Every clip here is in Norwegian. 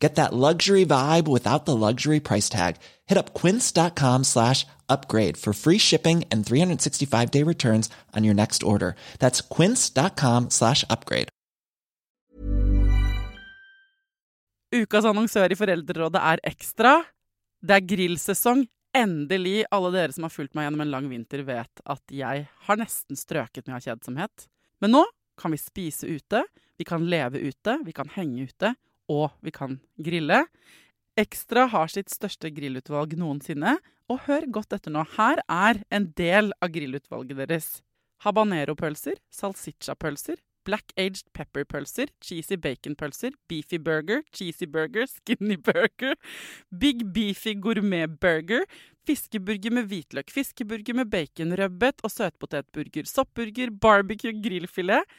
Get that luxury vibe without the luxury price tag. Hit up quince.com slash upgrade for free shipping and 365 day returns on your next order. That's quince.com slash upgrade. Ukas annonsør i Foreldrerådet er Ekstra. Det er grillsesong. Endelig. Alle dere som har fulgt meg gjennom en lang vinter, vet at jeg har nesten strøket med av kjedsomhet. Men nå kan vi spise ute, vi kan leve ute, vi kan henge ute, og vi kan grille. Ekstra har sitt største grillutvalg noensinne, og hør godt etter nå. Her er en del av grillutvalget deres. Habanero-pølser, salsiccia-pølser, black aged pepper-pølser, cheesy bacon-pølser, beefy burger, cheesy burger, skinny burger, big beefy gourmet-burger, fiskeburger med hvitløk, fiskeburger med baconrødbet og søtpotetburger, soppburger, barbecue, grillfilet,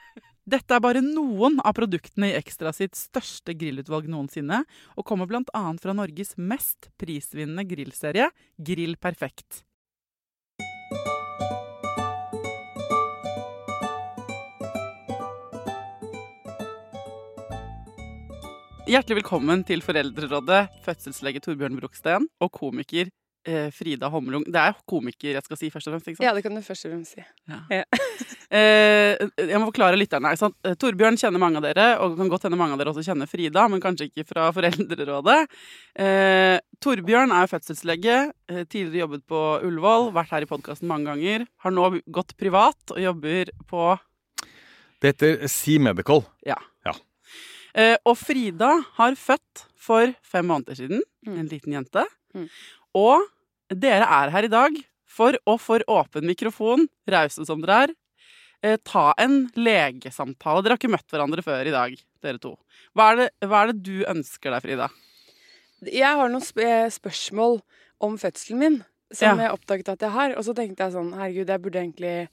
Dette er bare noen av produktene i Ekstra sitt største grillutvalg noensinne, og kommer bl.a. fra Norges mest prisvinnende grillserie, Grill Perfekt. Hjertelig velkommen til Foreldrerådet, fødselslege Torbjørn Brogsten og komiker Frida Hommelung. Det er komiker jeg skal si først og fremst, ikke sant? Ja, det kan du først og fremst si. Ja. Ja. Eh, jeg må forklare lytterne. sant? Eh, Torbjørn kjenner mange av dere, og det kan godt hende mange av dere også kjenner Frida, men kanskje ikke fra Foreldrerådet. Eh, Torbjørn er fødselslege, eh, tidligere jobbet på Ullevål, vært her i podkasten mange ganger. Har nå gått privat og jobber på Det heter Sea Medical. Ja. Ja. Eh, og Frida har født for fem måneder siden, Mm. en liten jente. Mm. Og dere er her i dag for å for åpen mikrofon, rause som dere er, eh, ta en legesamtale. Dere har ikke møtt hverandre før i dag, dere to. Hva er det, hva er det du ønsker deg, Frida? Jeg har noen sp eh, spørsmål om fødselen min som Ja. jeg oppdaget at jeg har. Og så tenkte jeg sånn, herregud, jeg burde egentlig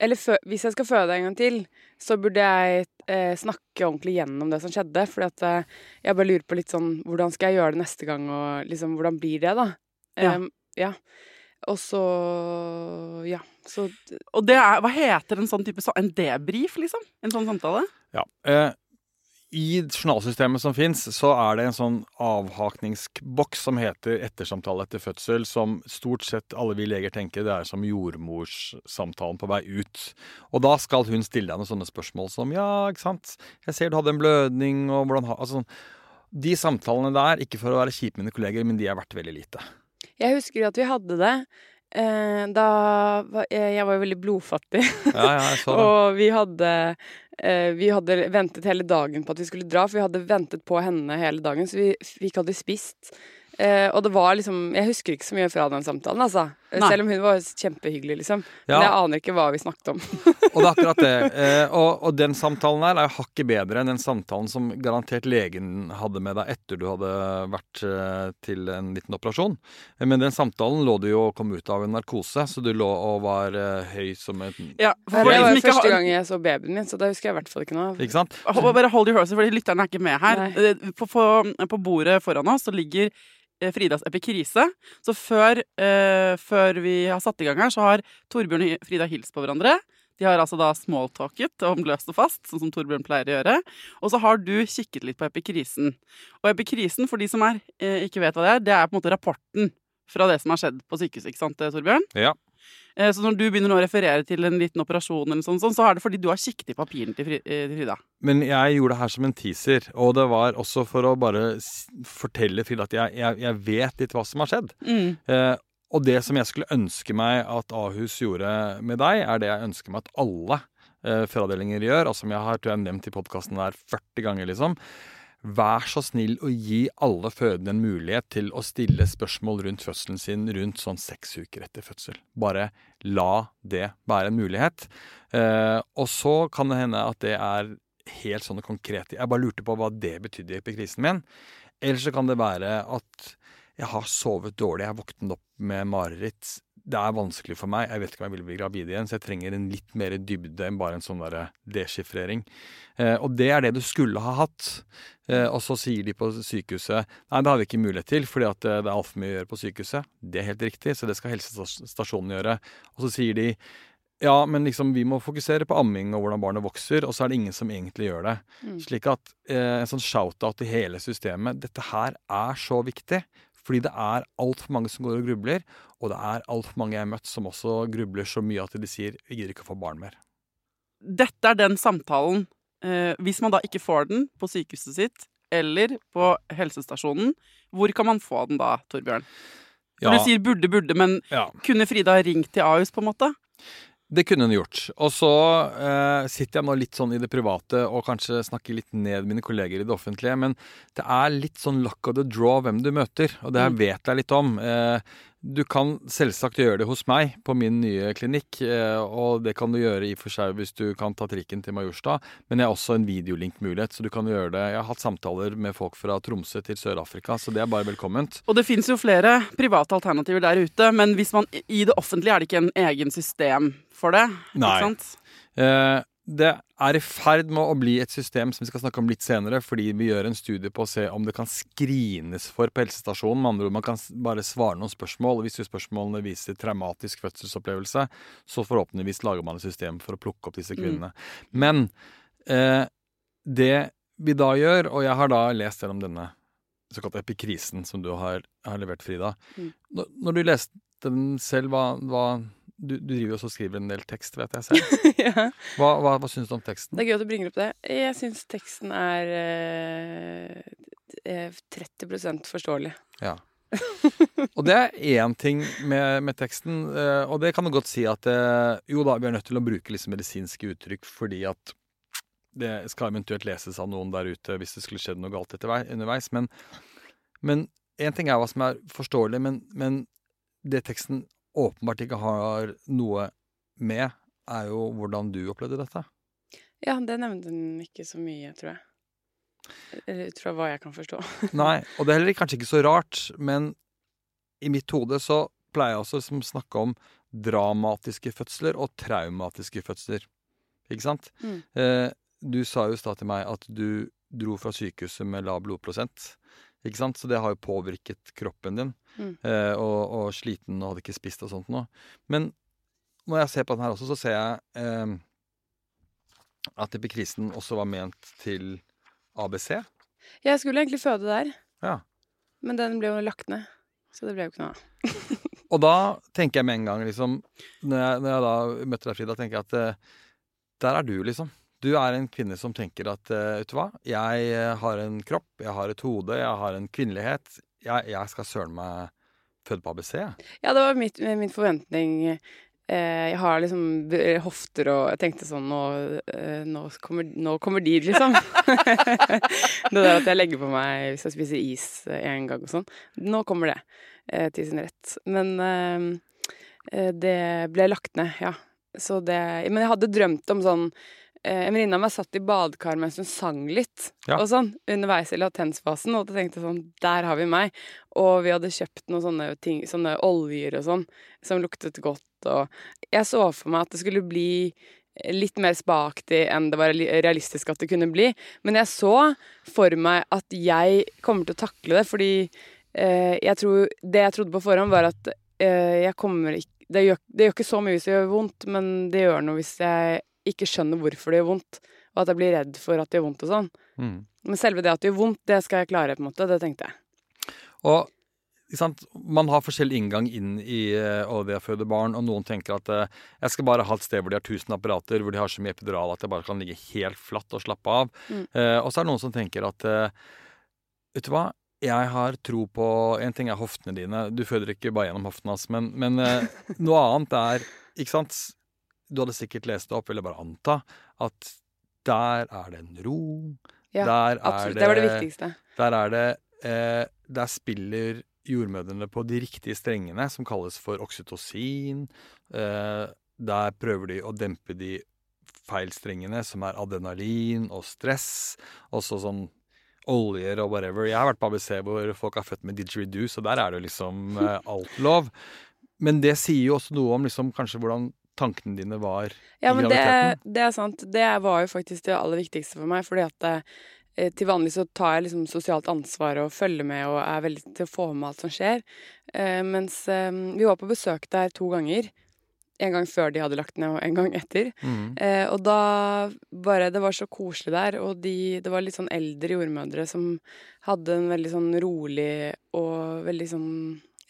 Eller hvis jeg skal føde en gang til, så burde jeg eh, snakke ordentlig gjennom det som skjedde. For eh, jeg bare lurer på litt sånn Hvordan skal jeg gjøre det neste gang, og liksom hvordan blir det, da? Ja. Um, ja. Og så Ja. Så Og det er, hva heter en sånn type En debrief, liksom? En sånn samtale? Ja. Eh, I journalsystemet som fins, så er det en sånn avhakningsboks som heter ettersamtale etter fødsel, som stort sett alle vi leger tenker det er som jordmorssamtalen på vei ut. Og da skal hun stille deg noen sånne spørsmål som ja, ikke sant, jeg ser du hadde en blødning, og hvordan ha altså, sånn. De samtalene der, ikke for å være kjip med mine kolleger, men de er verdt veldig lite. Jeg husker at vi hadde det. Eh, da var- jeg, jeg var jo veldig blodfattig. Ja, ja, jeg så det. Og vi hadde, eh, vi hadde ventet hele dagen på at vi skulle dra, for vi hadde ventet på henne hele dagen, så vi, fikk aldri spist. Eh, og det var liksom Jeg husker ikke så mye fra den samtalen, altså. Nei. Selv om hun var kjempehyggelig, liksom. Ja. Men jeg aner ikke hva vi snakket om. Og det er akkurat det. Eh, og, og den samtalen her er jo hakket bedre enn den samtalen som garantert legen hadde med deg etter du hadde vært eh, til en liten operasjon. Eh, Men den samtalen lå du jo og kom ut av en narkose, så du lå og var eh, høy som en Ja, for det var jo første gang jeg så babyen min, så da husker jeg i hvert fall ikke noe av. Ikke sant? Hold- Bare hold your horses, for lytterne er ikke med her. Eh, På, på, på bordet foran oss så ligger eh, Fridas epikrise. Så før, eh, før vi har satt i gang her, så har Torbjørn og Frida hilst på hverandre. De har altså da smalltalket om løst og fast, sånn som Torbjørn pleier å gjøre. Og så har du kikket litt på epikrisen. Og epikrisen, for de som er, eh, ikke vet hva det er, det er på en måte rapporten fra det som har skjedd på sykehuset, ikke sant, Torbjørn? Ja. Eh, Så når du begynner å referere til en liten operasjon, eller sånn, sånn, så er det fordi du har kikket i papirene eh, til Frida. Men jeg gjorde det her som en teaser, og det var også for å bare fortelle Frida at jeg, jeg, jeg vet litt hva som har skjedd. Mm. Eh, og det som jeg skulle ønske meg at Ahus gjorde med deg, er det jeg ønsker meg at alle eh, fødeavdelinger gjør, og som jeg har tror jeg, nevnt i podkasten der 40 ganger, liksom. Vær så snill å gi alle fødende en mulighet til å stille spørsmål rundt fødselen sin rundt sånn seks uker etter fødsel. Bare la det være en mulighet. Eh, og så kan det hende at det er helt sånne konkrete Jeg bare lurte på hva det betydde i epikrisen min. Eller så kan det være at jeg har sovet dårlig, jeg har våknet opp med mareritt det er vanskelig for meg. Jeg vet ikke om jeg vil bli gravid igjen, så jeg trenger en litt mer dybde enn bare en sånn der deschiffrering. Eh, og det er det du skulle ha hatt. Eh, og så sier de på sykehuset nei, det har vi ikke mulighet til, fordi at eh, det er altfor mye å gjøre på sykehuset. Det er helt riktig, så det skal helsestasjonen gjøre. Og så sier de ja, men liksom vi må fokusere på amming og hvordan barnet vokser, og så er det ingen som egentlig gjør det. Mm. Slik at eh, en sånn shout-out til hele systemet Dette her er så viktig. Fordi det er altfor mange som går og grubler, og det er altfor mange jeg har møtt som også grubler så mye at de sier 'jeg gidder ikke å få barn mer'. Dette er den samtalen. Eh, hvis man da ikke får den på sykehuset sitt eller på helsestasjonen, hvor kan man få den da, Torbjørn? Ja. Du sier burde, burde, men ja. kunne Frida ringt til Ahus, på en måte? Det kunne hun gjort. Og så eh, sitter jeg nå litt sånn i det private og kanskje snakker litt ned mine kolleger i det offentlige, men det er litt sånn luck of the draw hvem du møter, og det her mm. vet jeg litt om. Eh, du kan selvsagt gjøre det hos meg på min nye klinikk, eh, og det kan du gjøre i og for seg hvis du kan ta trikken til Majorstad, men jeg har også en videolink-mulighet, så du kan gjøre det. Jeg har hatt samtaler med folk fra Tromsø til Sør-Afrika, så det er bare velkomment. Og det fins jo flere private alternativer der ute, men hvis man, i det offentlige er det ikke en egen system for det? Nei. Ikke sant? Eh, det er i ferd med å bli et system som vi skal snakke om litt senere, fordi vi gjør en studie på å se om det kan skrines for på helsestasjonen. Med andre ord, man kan bare svare noen spørsmål. og Hvis spørsmålene viser traumatisk fødselsopplevelse, så forhåpentligvis lager man et system for å plukke opp disse mm. kvinnene. Mm. Men eh, det vi da gjør, og jeg har da lest gjennom denne såkalte epikrisen som du har, har levert, Frida. Mm. Når, når, du leste den selv, hva, hva du, du driver også og skriver en del tekst, vet jeg selv. ja. Hva, hva, hva syns du om teksten? Det er gøy at du bringer opp det. Jeg syns teksten er eh, 30% forståelig. Ja. og det er én ting med, med, teksten, eh, og det kan du godt si at eh, jo da, vi er nødt til å bruke liksom medisinske uttrykk fordi at det skal eventuelt leses av noen der ute hvis det skulle skjedd noe galt etter, underveis. Men én ting er hva som er forståelig, men, men det teksten åpenbart ikke har noe med, er jo hvordan du opplevde dette. Ja, det nevnte hun ikke så mye, tror jeg. Ut fra hva jeg kan forstå. Nei, og det er heller kanskje ikke så rart, men i mitt hode så pleier jeg også å liksom snakke om dramatiske fødsler og traumatiske fødsler. Ikke sant? Mm. Eh, du sa jo i stad til meg at du dro fra sykehuset med lav blodprosent. Ikke sant? Så det har jo påvirket kroppen din. Mm. Eh, og, og, sliten og hadde ikke spist og sånt noe. Men når jeg ser på den her også, så ser jeg eh, at epikrisen også var ment til ABC. Jeg skulle egentlig føde der, ja. men den ble jo lagt ned. Så det ble jo ikke noe av. og da tenker jeg med en gang, liksom Når jeg, når jeg da møtte deg, Frida, tenker jeg at eh, der er du, liksom. Du er en kvinne som tenker at uh, vet du hva, jeg eh, har en kropp, jeg har et hode, jeg har en kvinnelighet. Jeg, jeg skal søren meg føde på ABC. Ja, det var mitt, min forventning. Eh, jeg har liksom hofter og Jeg tenkte sånn Nå, nå, kommer, nå kommer, de, liksom. det der at jeg legger på meg hvis jeg spiser is en gang og sånn. Nå kommer det til sin rett. Men det ble lagt ned, ja. Så det Men jeg hadde drømt om sånn Eh, en venninne av meg satt i badekar mens hun sang litt ja. og sånn, underveis i latensfasen, og da tenkte jeg sånn Der har vi meg. Og vi hadde kjøpt noen sånne ting, sånne oljer og sånn, som luktet godt, og Jeg så for meg at det skulle bli litt mer spaktig enn det var realistisk at det kunne bli. Men jeg så for meg at jeg kommer til å takle det, fordi eh, jeg tror Det jeg trodde på forhånd, var at eh, jeg kommer ikke det gjør, det gjør, ikke så mye hvis det gjør vondt, men det gjør noe hvis jeg ikke skjønner hvorfor det gjør vondt, og at jeg blir redd for at det gjør vondt og sånn. Mm. Men selve det at det gjør vondt, det skal jeg klare, på en måte. Det tenkte jeg. Og man har forskjellig inngang inn i det å føde barn, og noen tenker at uh, jeg skal bare ha et sted hvor de har tusen apparater, hvor de har så mye epidural at jeg bare kan ligge helt flatt og slappe av. Mm. Uh, og så er det noen som tenker at vet du hva, jeg har tro på En ting er hoftene dine, du føder ikke bare gjennom hoftene hans, men, men noe annet er ikke sant, du hadde sikkert lest det opp, vil jeg bare anta, at der er det en ro, Ja, der Absolutt. er Det var det viktigste. Der er det eh, Der spiller jordmødrene på de riktige strengene, som kalles for oksytocin. Eh, der prøver de å dempe de feil strengene, som er adrenalin og stress. Også sånn oljer og whatever. Jeg har vært på ABC hvor folk er født med didgeridoo, så der er det liksom eh, alt lov. Men det sier jo også noe om liksom kanskje hvordan tankene dine var Ja, i men det, graviditeten. det er sant. Det var jo faktisk det aller viktigste for meg. fordi at det, til vanlig så tar jeg liksom sosialt ansvar og følger med og er veldig til å få med alt som skjer. Eh, mens eh, vi var på besøk der to ganger. En gang før de hadde lagt ned, og en gang etter. Mm. Eh, og da bare Det var så koselig der, og de, det var litt sånn eldre jordmødre som hadde en veldig sånn rolig og veldig sånn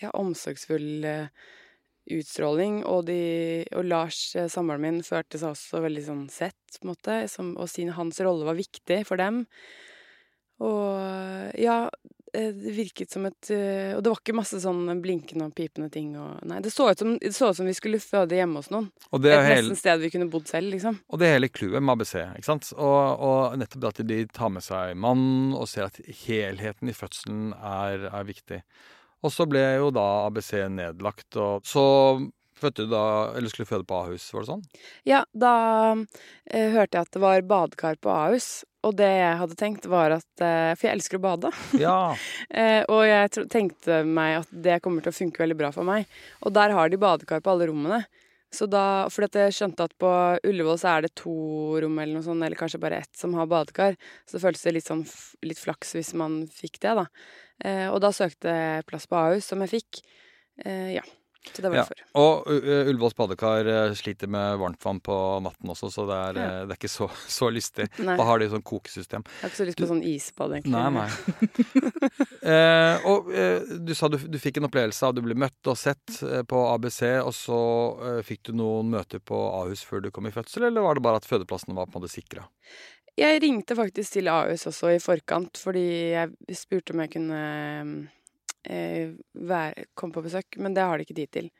ja, omsorgsfull eh, utstråling. Og, de, og Lars, eh, samboeren min, følte seg også veldig sånn sett, på en måte. Som, og sin, hans rolle var viktig for dem. Og ja, eh, det virket som et eh, Og det var ikke masse sånn blinkende og pipende ting og Nei, det så ut som, det så ut som vi skulle føde hjemme hos noen. Et hele, nesten sted vi kunne bodd selv, liksom. Og det hele clouet med ABC. ikke sant? Og, og nettopp det at de tar med seg mannen og ser at helheten i fødselen er, er viktig. Og så ble jo da ABC nedlagt, og så fødte du da Eller skulle føde på Ahus, var det sånn? Ja, da eh, hørte jeg at det var badekar på Ahus. Og det jeg hadde tenkt, var at eh, For jeg elsker å bade. Ja. Eh, og jeg tenkte meg at det kommer til å funke veldig bra for meg. Og der har de badekar på alle rommene. Så da, fordi at jeg skjønte at på Ullevål så er det to rom eller noe sånt, eller kanskje bare ett som har badekar. Så det føltes litt sånn litt flaks hvis man fikk det, da. Eh, og da søkte jeg plass på Ahus, som jeg fikk. Eh, ja. Så det var Ja. derfor. Og uh, Ullevåls badekar eh, sliter med varmtvann på natten også, så det er, Ja. eh, det er ikke så, så lystig. Nei, Da har de sånn kokesystem. jeg har ikke så lyst på sånn isbad, egentlig. Nei, nei. uh, og uh, du sa du, du fikk en opplevelse av du ble møtt og sett på ABC, og så fikk du noen møter på Ahus før du kom i fødsel, eller var det bare at fødeplassene var på en måte sikra? Jeg ringte faktisk til Ahus også i forkant, fordi jeg spurte om jeg kunne eh, være, komme på besøk, men det har de ikke tid til.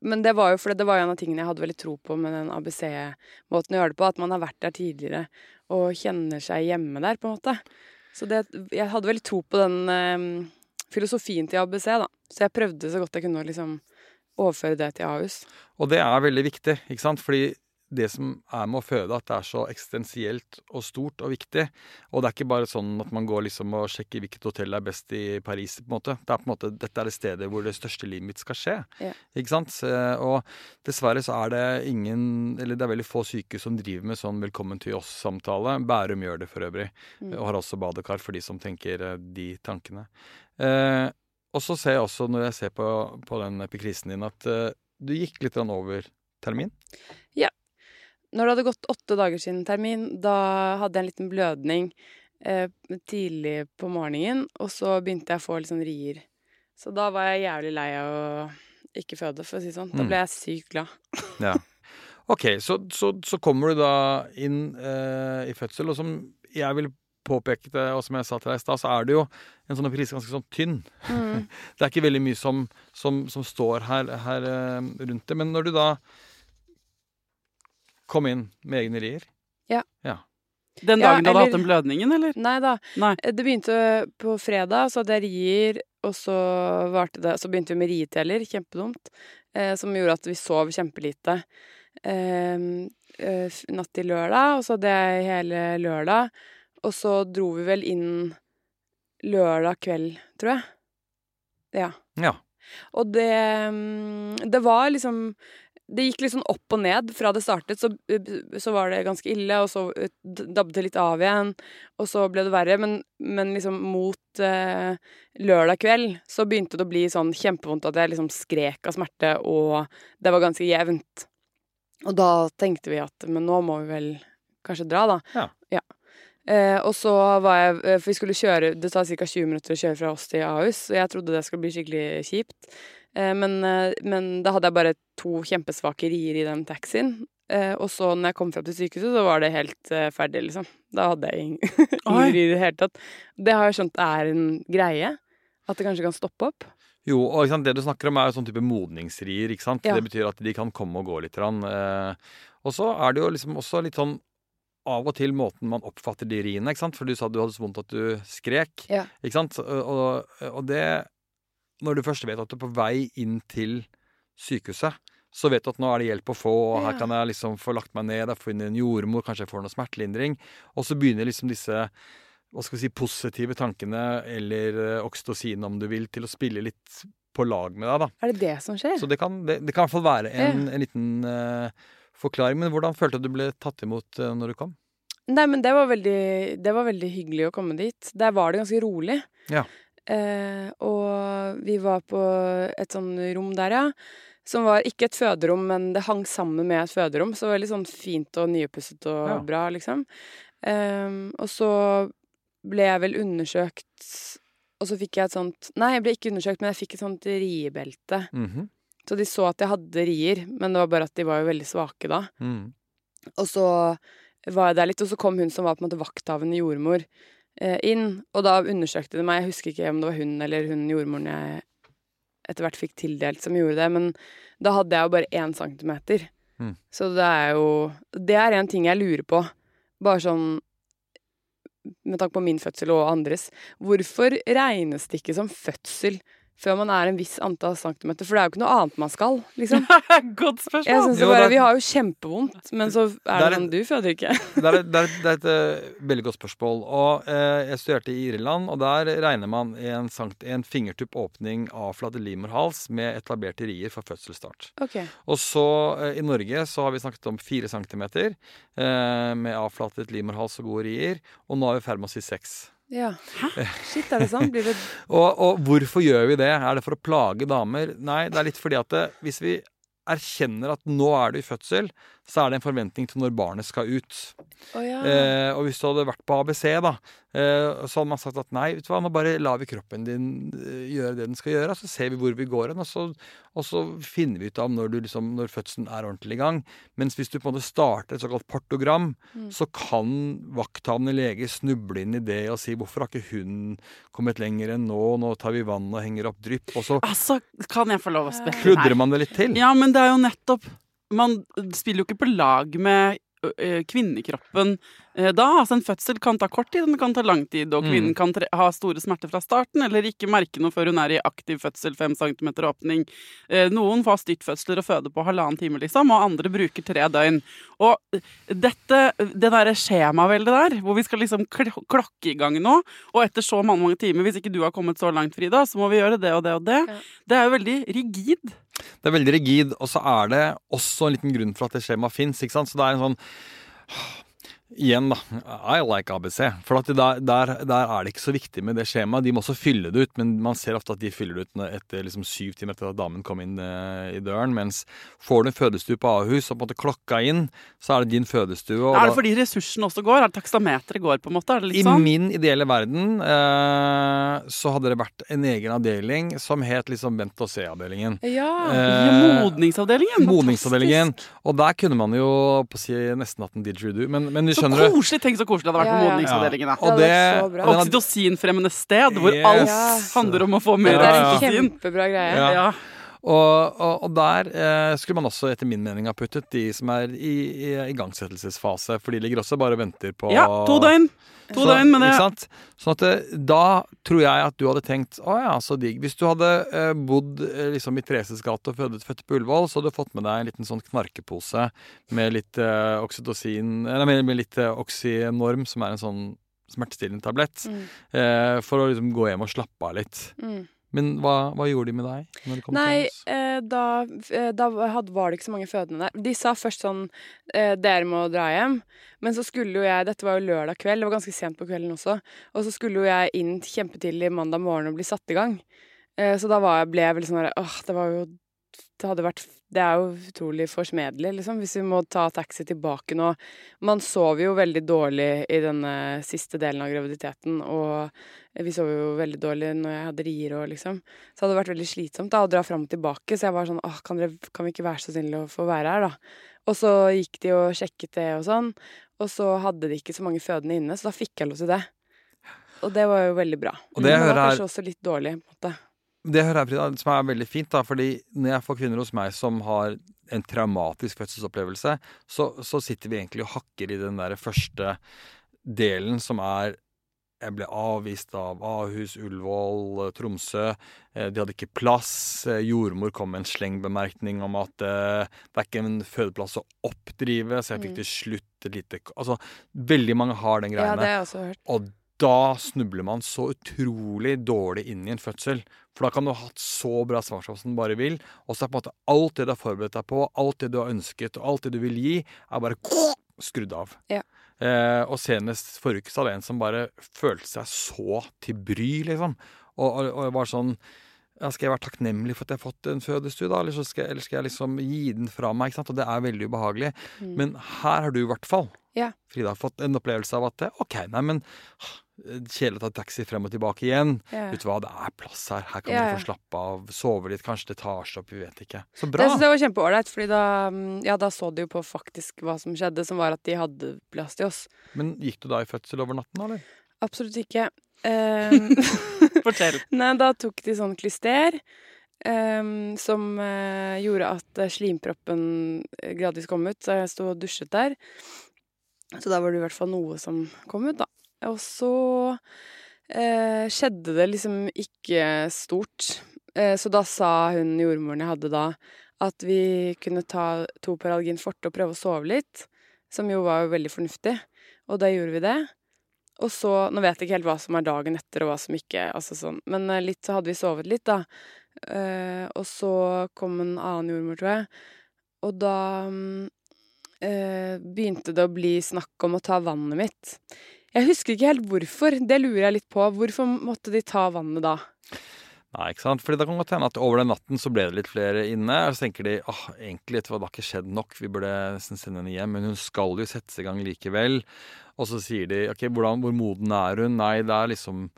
Men det var jo fordi det var en av tingene jeg hadde veldig tro på med den ABC-måten å gjøre det på, at man har vært der tidligere og kjenner seg hjemme der, på en måte. Så det, jeg hadde veldig tro på den eh, filosofien til ABC, da. Så jeg prøvde så godt jeg kunne å liksom overføre det til Ahus. Og det er veldig viktig, ikke sant? Fordi det som er med å føde, at det er så eksistensielt og stort og viktig. Og det er ikke bare sånn at man går liksom og sjekker hvilket hotell er best i Paris, på en måte. Det er på en måte, Dette er det stedet hvor det største livet mitt skal skje. Ja. Ikke sant? Og dessverre så er det ingen Eller det er veldig få sykehus som driver med sånn 'velkommen til oss'-samtale. Bærum gjør det for øvrig. Mm. Og har også badekar for de som tenker eh, de tankene. Eh, og så ser jeg også, når jeg ser på, på den epikrisen din, at eh, du gikk litt over termin. Når det hadde gått åtte dager siden termin, da hadde jeg en liten blødning eh, tidlig på morgenen, og så begynte jeg å få litt sånn rier. Så da var jeg jævlig lei av å ikke føde, for å si det sånn. Da Mm. ble jeg sykt glad. Ja. Ok, så, så, så kommer du da inn eh, i fødsel, og som jeg vil påpeke det, og som jeg sa til deg i stad, så er det jo en sånn prise ganske sånn tynn. Mm. Det er ikke veldig mye som, som, som står her, her eh, rundt det. Men når du da kom inn med egne rier Den Ja, dagen du hadde hatt den blødningen, eller? Nei da. Nei. Det begynte på fredag, så hadde jeg rier, og så varte det Så begynte vi med rieteller, kjempedumt, eh, som gjorde at vi sov kjempelite. Eh, eh, natt til lørdag, og så hadde jeg hele lørdag. Og så dro vi vel inn lørdag kveld, tror jeg. Ja. Ja. Og det mm, Det var liksom Det gikk litt sånn opp og ned. Fra det startet så, så var det ganske ille, og så eh, dabbet det litt av igjen. Og så ble det verre. Men, men liksom mot eh, lørdag kveld så begynte det å bli sånn kjempevondt at jeg liksom skrek av smerte, og det var ganske jevnt. Og da tenkte vi at men nå må vi vel kanskje dra, da. Ja. Eh, og så var jeg eh, For vi skulle kjøre Det tar ca. 20 minutter å kjøre fra oss til Ahus, og jeg trodde det skulle bli skikkelig kjipt. Eh, men, eh, men da hadde jeg bare to kjempesvake rier i den taxien. Eh, og så når jeg kom frem til sykehuset, så var det helt ferdig, liksom. Da hadde jeg ingen, ingen rier i det hele tatt. Det har jeg skjønt er en greie. At det kanskje kan stoppe opp. Jo, og sant, det du snakker om er jo sånn type modningsrier, ikke sant? Ja. Det betyr at de kan komme og gå litt. Og så er det jo liksom også litt sånn av og til måten man oppfatter de riene, ikke sant? For du sa du hadde så vondt at du skrek. Ja. Ikke sant? Og, og det Når du først vet at du er på vei inn til sykehuset, så vet du at nå er det hjelp å få, og her kan jeg liksom få lagt meg ned, jeg får inn en jordmor, kanskje jeg får noe smertelindring. Og så begynner liksom disse hva skal vi si, positive tankene, eller eh, oksytocin om du vil, til å spille litt på lag med deg, da. Er det det som skjer? Så det kan, det, det kan i hvert fall være en, en liten uh, forklaring. Men hvordan følte du at du ble tatt imot uh, når du kom? Nei, men det var, veldig, det var veldig hyggelig å komme dit. Der var det ganske rolig. Ja. Eh, og vi var på et sånn rom der, ja. Som var ikke et føderom, men det hang sammen med et føderom. Så veldig sånn fint og nyoppusset og Ja. bra, liksom. Eh, og så ble jeg vel undersøkt Og så fikk jeg et sånt Nei, jeg ble ikke undersøkt, men jeg fikk et sånt riebelte. Mhm. Så de så at jeg hadde rier, men det var bare at de var jo veldig svake da. Mm. Og så var jeg der litt, og så kom hun som var på en måte vakthavende jordmor inn. Og da undersøkte de meg. Jeg husker ikke om det var hun eller hun jordmoren jeg etter hvert fikk tildelt som gjorde det, men da hadde jeg jo bare én centimeter. Mm. Så det er jo Det er en ting jeg lurer på. Bare sånn med tanke på min fødsel og andres. Hvorfor regnes det ikke som fødsel før man er en viss antall centimeter? For det er jo ikke noe annet man skal, liksom. Godt spørsmål. Jeg synes Jo, bare, er- Vi har jo kjempevondt, men så er Det sånn Du føder ikke. Det er, det, er, det er et uh, veldig godt spørsmål. Og uh, Jeg studerte i Irland, og der regner man en, sankt, en fingertupp åpning av flate livmorhals med etablerte rier for fødselsstart. Okay. Og så uh, i Norge så har vi snakket om fire centimeter eh, med avflatet livmorhals og gode rier. Og nå er vi i ferd med å si seks. Ja. Shit, er det sånn? Blir det Og, og hvorfor gjør vi det? Er det for å plage damer? Nei, det er litt fordi at det, hvis vi erkjenner at nå er du i fødsel, så er det en forventning til når barnet skal ut. Oh, ja. Eh, og hvis du hadde vært på ABC, da, eh, så hadde man sagt at nei, vet du hva, nå bare lar vi kroppen din eh, gjøre det den skal gjøre, så ser vi hvor vi går hen, og, så- og så finner vi ut av når, du, liksom, når fødselen er ordentlig i gang. Mens hvis du på en måte starter et såkalt partogram, Mm. så kan vakthavende lege snuble inn i det og si hvorfor har ikke hun kommet lenger enn nå, nå tar vi vann og henger opp drypp, og så Altså, kan jeg få lov å spille kludrer man det litt til. Ja, men det er jo nettopp Man spiller jo ikke på lag med kvinnekroppen eh, da. Altså En fødsel kan ta kort tid, den kan ta lang tid, og Mm. kvinnen kan tre ha store smerter fra starten, eller ikke merke noe før hun er i aktiv fødsel, fem centimeter åpning. Eh, Noen får styrtfødsler og føder på halvannen time, liksom, og andre bruker tre døgn. Og eh, dette, det derre skjemaveldet der, hvor vi skal liksom kl klokke i gang nå, og etter så mange, mange timer, hvis ikke du har kommet så langt, Frida, så må vi gjøre det og det og det. Ja. Det er jo veldig rigid. Det er veldig rigid, og så er det også en liten grunn for at det skjemaet fins. Så det er en sånn Igjen, da. I like ABC. For der, der, der er det ikke så viktig med det skjemaet. De må også fylle det ut, men man ser ofte at de fyller det ut etter liksom syv timer etter at damen kom inn eh, i døren. Mens får du en fødestue på Ahus og på en måte klokka inn, så er det din fødestue. Og Er det fordi ressursene også går? Er det takstameteret går, på en måte? I sånn? min ideelle verden eh, så hadde det vært en egen avdeling som het liksom Vent og se-avdelingen. Ja. Eh, Modningsavdelingen? Modningsavdelingen. Og der kunne man jo på å si nesten hatt en didgeridoo. Men, men skjønner så koselig! Tenk så koselig det hadde vært på ja. modningsavdelingen. Ja. Det og den hadde- Oksytocinfremmende sted, hvor Yes. alt handler om å få mer Det er en kjempebra greie. Ja. Og, og, og der eh, skulle man også etter min mening ha puttet de som er i, i igangsettelsesfase. For de ligger også bare og venter på ja, to døgn. To Så- døgn med det. Ikke sant? Sånn at da tror jeg at du hadde tenkt å ja, så digg. Hvis du hadde eh, bodd eh, liksom i Thereses gate og født, født på Ullevål, så hadde du fått med deg en liten sånn knarkepose med litt eh, oksytocin Eller med, med litt eh, Oxynorm, som er en sånn smertestillende tablett, Mm. eh, for å liksom gå hjem og slappe av litt. Mm. Men hva, hva gjorde de med deg? Nei, eh, da, eh, da hadde, var det ikke så mange fødende der. De sa først sånn eh, Dere må dra hjem. Men så skulle jo jeg Dette var jo lørdag kveld, det var ganske sent på kvelden også. Og så skulle jo jeg inn kjempetidlig mandag morgen og bli satt i gang. Eh, så da var jeg, ble jeg veldig sånn Åh, det var jo Det hadde vært Det er jo utrolig forsmedelig, liksom, hvis vi må ta taxi tilbake nå. Man sov jo veldig dårlig i denne siste delen av graviditeten, og vi sov jo veldig dårlig når jeg hadde rier og liksom. Så det hadde vært veldig slitsomt da, å dra fram og tilbake. Så jeg var sånn åh, kan, dere, kan vi ikke være så snille å få være her, da? Og så gikk de og sjekket det og sånn. Og så hadde de ikke så mange fødende inne, så da fikk jeg lov til det. Og det var jo veldig bra. Og det Men det var her- kanskje også litt dårlig, på en måte. Det hører jeg, Frida, som er veldig fint, da, fordi når jeg får kvinner hos meg som har en traumatisk fødselsopplevelse, så, så sitter vi egentlig og hakker i den der første delen som er jeg ble avvist av Ahus, Ullevål, Tromsø. Eh, de hadde ikke plass. Eh, jordmor kom med en slengbemerkning om at eh, det er ikke en fødeplass å oppdrive, så jeg fikk Mm. til slutt et lite Altså, veldig mange har den Ja, det har jeg også hørt. Og da snubler man så utrolig dårlig inn i en fødsel. For da kan du ha hatt så bra svangerskap som du bare vil, og så er på en måte alt det du har forberedt deg på, alt det du har ønsket, og alt det du vil gi, er bare skrudd av. Ja. Eh, og senest forrige uke så hadde jeg en som bare følte seg så til bry, liksom. Og, og, og var sånn ja, Skal jeg være takknemlig for at jeg har fått en fødestue, da? Eller, så skal, eller skal jeg liksom gi den fra meg? ikke sant? Og det er veldig ubehagelig. Mm. Men her har du i hvert fall, Ja. Frida, fått en opplevelse av at OK, nei, men Kjedelig å ta taxi frem og tilbake igjen. Ja. Vet du hva, det er plass her. Her kan Ja, du få slappe av, sove litt, kanskje det tar seg opp, vi vet ikke. Så Det bra! Det, det var kjempeålreit, fordi da, mm, ja, da så de jo på faktisk hva som skjedde, som var at de hadde plass til oss. Men gikk du da i fødsel over natten, eller? Absolutt ikke. Um, Fortell. Nei, da tok de sånn klyster. Um, som uh, gjorde at eh, slimproppen eh, gradvis kom ut, så jeg sto og dusjet der. Så da var det i hvert fall noe som kom ut, da. Og så eh, skjedde det liksom ikke stort. Eh, så da sa hun jordmoren jeg hadde da, at vi kunne ta to Paralgin forte og prøve å sove litt. Som jo var jo veldig fornuftig. Og da gjorde vi det. Og så, Nå vet jeg ikke helt hva som er dagen etter, og hva som ikke altså sånn. Men eh, litt så hadde vi sovet litt, da. Eh, og så kom en annen jordmor, tror jeg. Og da mm, eh, begynte det å bli snakk om å ta vannet mitt. Jeg husker ikke helt hvorfor. Det lurer jeg litt på. Hvorfor måtte de ta vannet da? Nei, ikke sant? Fordi det kan godt hende at over den natten så ble det litt flere inne. Og så tenker de åh, egentlig vet hva, det har ikke skjedd nok, vi burde nesten sende henne hjem. Men hun skal jo settes i gang likevel. Og så sier de ok, hvordan, hvor moden er hun? Nei, det er liksom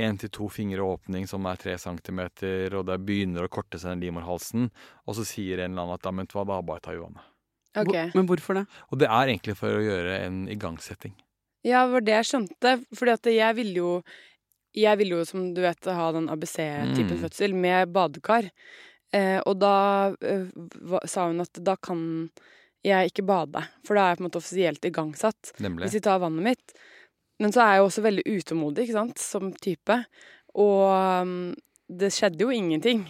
én til to fingre åpning som er tre centimeter, og det begynner å korte seg den livmorhalsen. Og så sier en eller annen at da, men hva, da bare ta Johanne. vannet. Ok. Hvor, men hvorfor det? Og det er egentlig for å gjøre en igangsetting. Ja, det var det jeg skjønte. Fordi at jeg ville jo Jeg ville jo, som du vet, ha den ABC-typen Mm. fødsel med badekar. Eh, og da eh, hva- sa hun at da kan jeg ikke bade, for da er jeg på en måte offisielt igangsatt. Nemlig. Hvis de tar vannet mitt. Men så er jeg jo også veldig utålmodig, ikke sant, som type. Og um, det skjedde jo ingenting.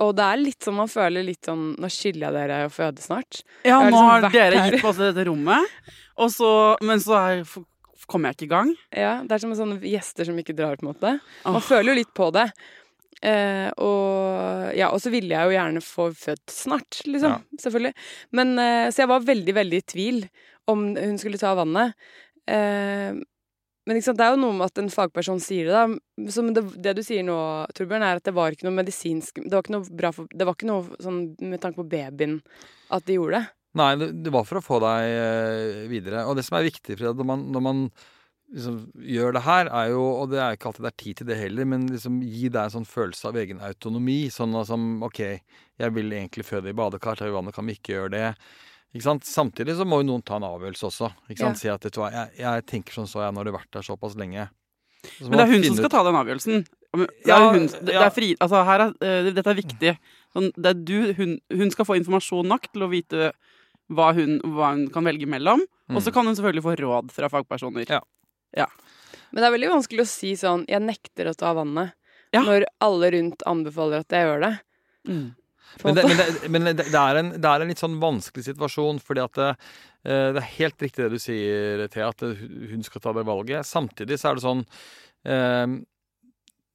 Og det er litt sånn man føler litt sånn Nå skylder jeg dere å føde snart. Ja, Jeg har nå liksom har dere gitt på oss dette rommet, og så, men så er, kommer jeg ikke i gang. Ja, Det er som sånne gjester som ikke drar, på en måte. Man oh. føler jo litt på det. Eh, og ja, og så ville jeg jo gjerne få født snart, liksom. Selvfølgelig. Men, eh, så jeg var veldig, veldig i tvil om hun skulle ta vannet. Eh, men ikke sant, det er jo noe med at en fagperson sier det, da. Så, men det, det du sier nå, Torbjørn, er at det var ikke noe medisinsk Det var ikke noe bra for Det var ikke noe sånn med tanke på babyen at de gjorde det. Nei, det, var for å få deg eh, videre. Og det som er viktig, Frida, når man, når man liksom gjør det her, er jo Og det er ikke alltid det er tid til det heller, men liksom gi deg en sånn følelse av egen autonomi. Sånn som OK, jeg vil egentlig føde i badekar, ta i vannet, kan vi ikke gjøre det? Ikke sant? Samtidig så må jo noen ta en avgjørelse også. Ikke sant? Si at vet du hva, jeg, jeg tenker sånn så jeg når du har vært der såpass lenge. Så Men det er hun som skal ut- ta den avgjørelsen. Det Ja, er hun, det, er fri, altså her er, eh, dette er viktig. Sånn, det er du, hun, hun skal få informasjon nok til å vite hva hun, hva hun kan velge mellom. Og så Mm. kan hun selvfølgelig få råd fra fagpersoner. Ja. Men det er veldig vanskelig å si sånn 'jeg nekter å ta vannet', Ja. når alle rundt anbefaler at jeg gjør det. Mm. Men, det, men, det, men det, det, er en, det er en litt sånn vanskelig situasjon, fordi at det, eh, det er helt riktig det du sier, Thea, at hun skal ta det valget. Samtidig så er det sånn eh,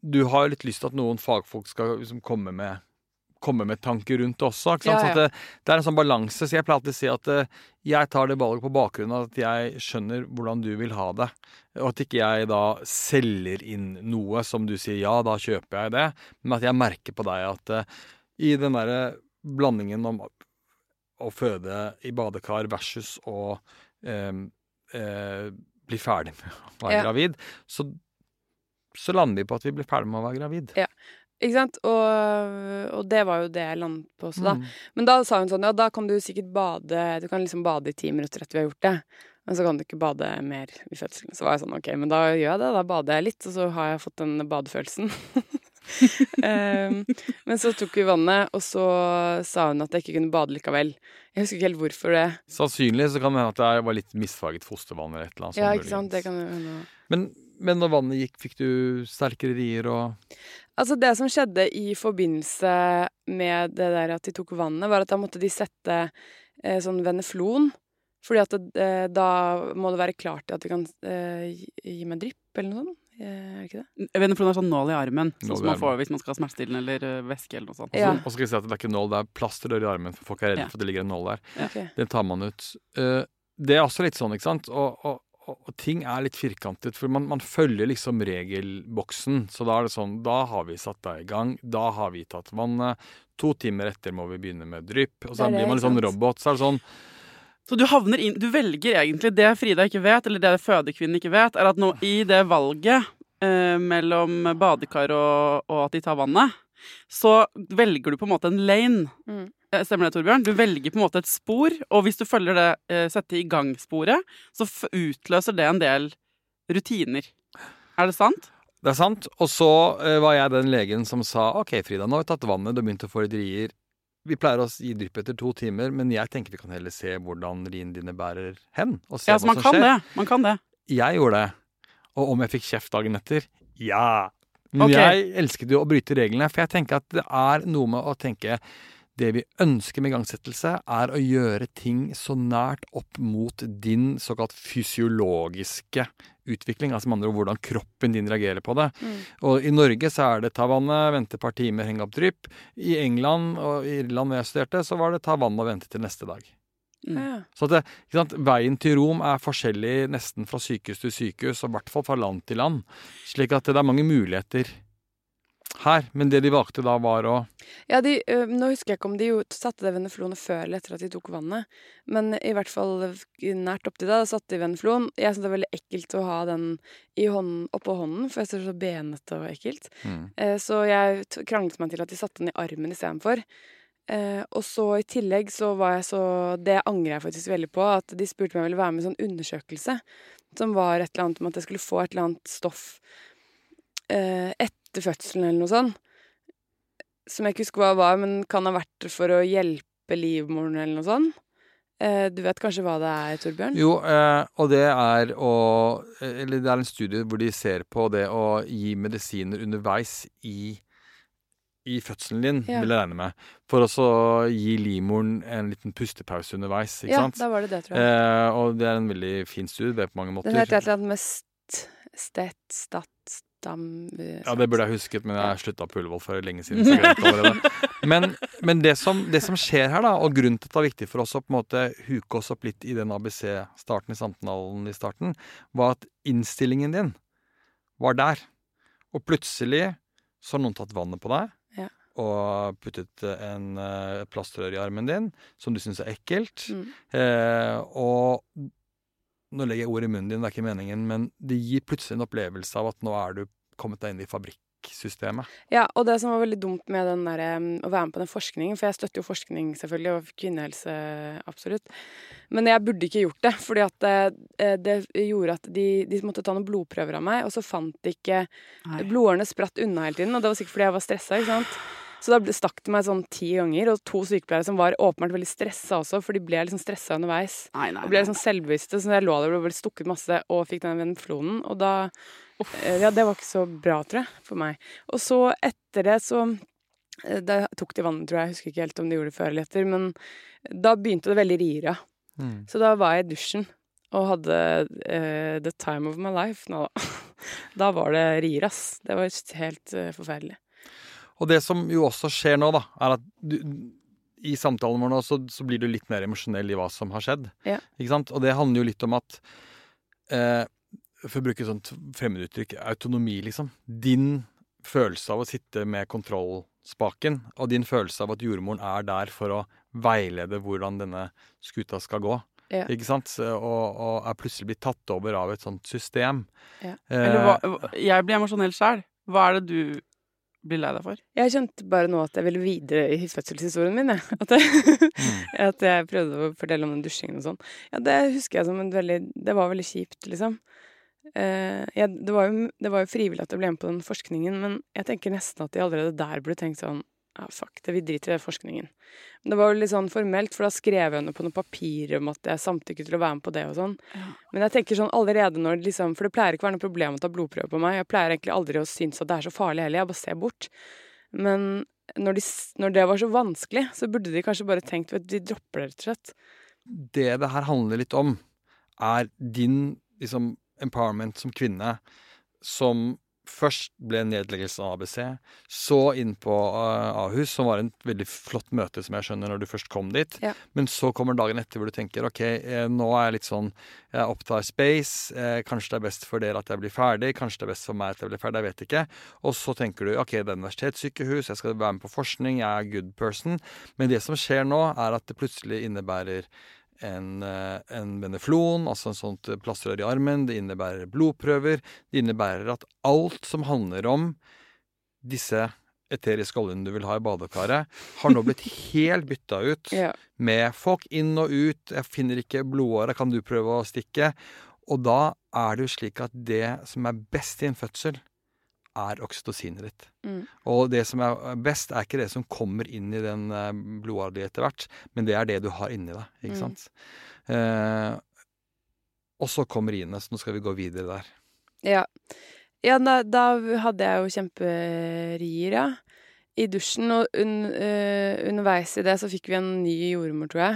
Du har jo litt lyst til at noen fagfolk skal liksom komme med komme med tanker rundt det også. Ja, Så ja. det, det er en sånn balanse. Så jeg pleier alltid å si at uh, jeg tar det valget på bakgrunn av at jeg skjønner hvordan du vil ha det. Og at ikke jeg da selger inn noe som du sier ja, da kjøper jeg det. Men at jeg merker på deg at uh, i den derre blandingen om å føde i badekar versus å uh, bli ferdig med å være Ja. gravid, så, så lander vi på at vi blir ferdig med å være gravid. Ikke sant? Og, og det var jo det jeg landet på også, da. Mm. Men da sa hun sånn, ja, da kan du sikkert bade Du kan liksom bade i ti minutter etter vi har gjort det. Men så kan du ikke bade mer i fødselen. Så var jeg sånn, ok, men da gjør jeg det. Da bader jeg litt, og så har jeg fått den badefølelsen. um, men så tok vi vannet, og så sa hun at jeg ikke kunne bade likevel. Jeg husker ikke helt hvorfor det. Sannsynlig så kan det hende at det var litt misfarget fostervann eller et eller annet. Ja, ikke sant? Det kan hende. Men, men når vannet gikk, fikk du sterkere rier og Altså, det som skjedde i forbindelse med det der at de tok vannet, var at da måtte de sette eh, sånn veneflon. Fordi at det, eh, da må det være klart til at de kan eh, gi, gi meg drypp, eller noe sånt. Eh, Er det ikke det? Veneflon er sånn nål i armen, Nål sånn i som man får hvis man skal ha smertestillende eller ø, væske eller noe sånt. Ja. Og så skal jeg si at det er ikke nål, det er plastrør i armen, for folk er redde Ja. for at det ligger en nål der. Ok. Den tar man ut. Eh, det er også litt sånn, ikke sant? Og, og, og, ting er litt firkantet, for man, man følger liksom regelboksen. Så da er det sånn, da har vi satt deg i gang, da har vi tatt vannet. To timer etter må vi begynne med drypp. Og så blir man litt sånn robot. Så er det sånn Så du havner inn Du velger egentlig det Frida ikke vet, eller det fødekvinnen ikke vet, er at nå i det valget eh, mellom badekar og, og at de tar vannet, så velger du på en måte en lane. Mm. Eh, Stemmer det, Torbjørn? Du velger på en måte et spor, og hvis du følger det eh, sette i gang-sporet, så utløser det en del rutiner. Er det sant? Det er sant. Og så eh, var jeg den legen som sa OK, Frida, nå har vi tatt vannet, du har begynt å få litt rier. Vi pleier å gi drypp etter to timer, men jeg tenker vi kan heller se hvordan riene dine bærer hen. Og se Ja, så hva man som kan skjer. det. Man kan det. Jeg gjorde det. Og om jeg fikk kjeft dagen etter? Ja. Men okay. jeg elsket jo å bryte reglene, for jeg tenker at det er noe med å tenke det vi ønsker med igangsettelse, er å gjøre ting så nært opp mot din såkalt fysiologiske utvikling. Altså med andre ord hvordan kroppen din reagerer på det. Mm. Og i Norge så er det ta vannet, vente et par timer, henge opp drypp. I England og Irland hvor jeg studerte, så var det ta vannet og vente til neste dag. Mm. Ja. Så at det, ikke sant, Veien til Rom er forskjellig nesten fra sykehus til sykehus, og i hvert fall fra land til land. Slik at det er mange muligheter her. Men det de valgte da, var å Ja, de, øh, nå husker jeg ikke om de jo satte det Veneflon før eller etter at de tok vannet. Men i hvert fall nært opptil da, satte de veneflon. Jeg syns det er veldig ekkelt å ha den i hånden, oppå hånden, for jeg synes det er så benete og ekkelt. Eh, Så jeg kranglet meg til at de satte den i armen istedenfor. Eh, og så i tillegg så var jeg så Det angrer jeg faktisk veldig på. At de spurte om jeg ville være med i en sånn undersøkelse. Som var et eller annet om at jeg skulle få et eller annet stoff eh, etter fødselen eller noe sånt. Som jeg ikke husker hva var, men kan ha vært for å hjelpe livmoren eller noe sånt. Eh, du vet kanskje hva det er, Torbjørn? Jo, eh, og det er å Eller det er en studie hvor de ser på det å gi medisiner underveis i i fødselen din, Ja. vil jeg regne med. For å gi livmoren en liten pustepause underveis, ikke ja, sant? da var det det, tror jeg. Eh, og det er en veldig fin studie, det er på mange måter. Den heter et eller annet med st... Stet... Stat... Stam... Ja, det burde jeg husket, men jeg slutta på Ullevål for lenge siden. Det. Men, men det, som, det som skjer her, da, og grunnen til at det er viktig for oss å på en måte huke oss opp litt i den ABC-starten i samtalen i starten, var at innstillingen din var der. Og plutselig så har noen tatt vannet på deg. Ja. Og puttet en eh, plastrør i armen din, som du syns er ekkelt. Mm. Eh, og nå legger jeg ord i munnen din, det er ikke meningen, men det gir plutselig en opplevelse av at nå er du kommet deg inn i fabrikksystemet. Ja, og det som var veldig dumt med den der, å være med på den forskningen, for jeg støtter jo forskning selvfølgelig, og kvinnehelse absolutt, men jeg burde ikke gjort det, fordi at det, det gjorde at de, de måtte ta noen blodprøver av meg, og så fant de ikke Blodårene spratt unna hele tiden, og det var sikkert fordi jeg var stressa, ikke sant. Så da stakk det meg sånn ti ganger, og to sykepleiere som var åpenbart veldig stressa også, for de ble liksom stressa underveis. Nei, nei, Og ble liksom selvbevisste, så jeg lå der og ble stukket masse og fikk den venflonen. Og da eh, Ja, det var ikke så bra, tror jeg, for meg. Og så etter det så eh, Da tok de vannet, tror jeg. Jeg husker ikke helt om de gjorde det før eller etter. Men da begynte det veldig riere. Mm. Så da var jeg i dusjen og hadde uh, the time of my life nå, da. Da var det rier, ass. Det var helt uh, forferdelig. Og det som jo også skjer nå, da, er at du, i samtalen vår nå, så, så blir du litt mer emosjonell i hva som har skjedd. Ja. Ikke sant? Og det handler jo litt om at eh, For å bruke et sånt fremmeduttrykk autonomi, liksom. Din følelse av å sitte med kontrollspaken, og din følelse av at jordmoren er der for å veilede hvordan denne skuta skal gå. Ja. Ikke sant? Og, og er plutselig blitt tatt over av et sånt system. Ja. Eller hva, jeg blir emosjonell sjøl. Hva er det du blir lei deg for? Jeg kjente bare nå at jeg ville videre i fødselshistorien min. Jeg. At, jeg, Mm. at jeg prøvde å fortelle om den dusjingen og sånn. Ja, det husker jeg som en veldig Det var veldig kjipt, liksom. Uh, jeg, det, var jo, det var jo frivillig at jeg ble med på den forskningen, men jeg tenker nesten at de allerede der burde tenkt sånn ja, fuck det, vi driter i den forskningen. Men det var jo litt sånn formelt, for da skrev jeg under på noen papirer om at jeg samtykket til å være med på det og sånn. Ja. Men jeg tenker sånn allerede når det liksom For det pleier ikke å være noe problem å ta blodprøve på meg. Jeg pleier egentlig aldri å synes at det er så farlig heller. Jeg bare ser bort. Men når, de, når det var så vanskelig, så burde de kanskje bare tenkt at De dropper det, rett og slett. Det det her handler litt om, er din liksom, empowerment som kvinne, som først ble nedleggelsen av ABC, så inn på uh, Ahus, som var en veldig flott møte, som jeg skjønner, når du først kom dit. Ja. Men så kommer dagen etter hvor du tenker ok, eh, nå er jeg litt sånn Jeg opptar space. Eh, kanskje det er best for dere at jeg blir ferdig. Kanskje det er best for meg at jeg blir ferdig. Jeg vet ikke. Og så tenker du ok, det er universitetssykehus, jeg skal være med på forskning, jeg er good person. Men det som skjer nå, er at det plutselig innebærer en, eh, en beneflon, altså en sånt plastrør i armen. Det innebærer blodprøver. Det innebærer at alt som handler om disse eteriske oljene du vil ha i badekaret, har nå blitt helt bytta ut Ja. med folk inn og ut. 'Jeg finner ikke blodåra, kan du prøve å stikke?' Og da er det jo slik at det som er best i en fødsel, er oksytocinet ditt. Mm. Og det som er best, er ikke det som kommer inn i den eh, etter hvert, men det er det du har inni deg. Ikke Mm. sant? Eh, og så kommer Ine, så nå skal vi gå videre der. Ja. ja da, da hadde jeg jo kjemperier, ja. I dusjen, og un, uh, underveis i det så fikk vi en ny jordmor, tror jeg,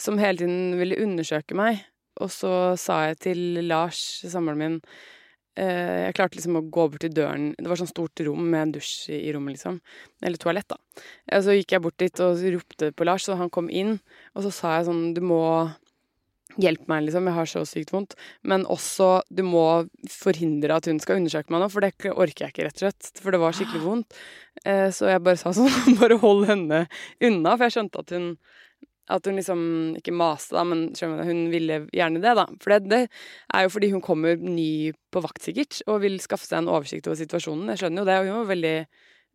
som hele tiden ville undersøke meg. Og så sa jeg til Lars, samboeren min Jeg klarte liksom å gå bort til døren Det var sånn stort rom med en dusj i, rommet, liksom. Eller toalett, da. Og så gikk jeg bort dit og ropte på Lars, så han kom inn. Og så sa jeg sånn Du må hjelpe meg, liksom. Jeg har så sykt vondt. Men også du må forhindre at hun skal undersøke meg nå, for det orker jeg ikke, rett og slett. For det var skikkelig vondt. Eh, så jeg bare sa sånn Bare hold henne unna, for jeg skjønte at hun at hun liksom ikke maste, da, men hun ville gjerne det, da. For det, det er jo fordi hun kommer ny på vakt, sikkert, og vil skaffe seg en oversikt over situasjonen. Jeg skjønner jo det, og hun var veldig,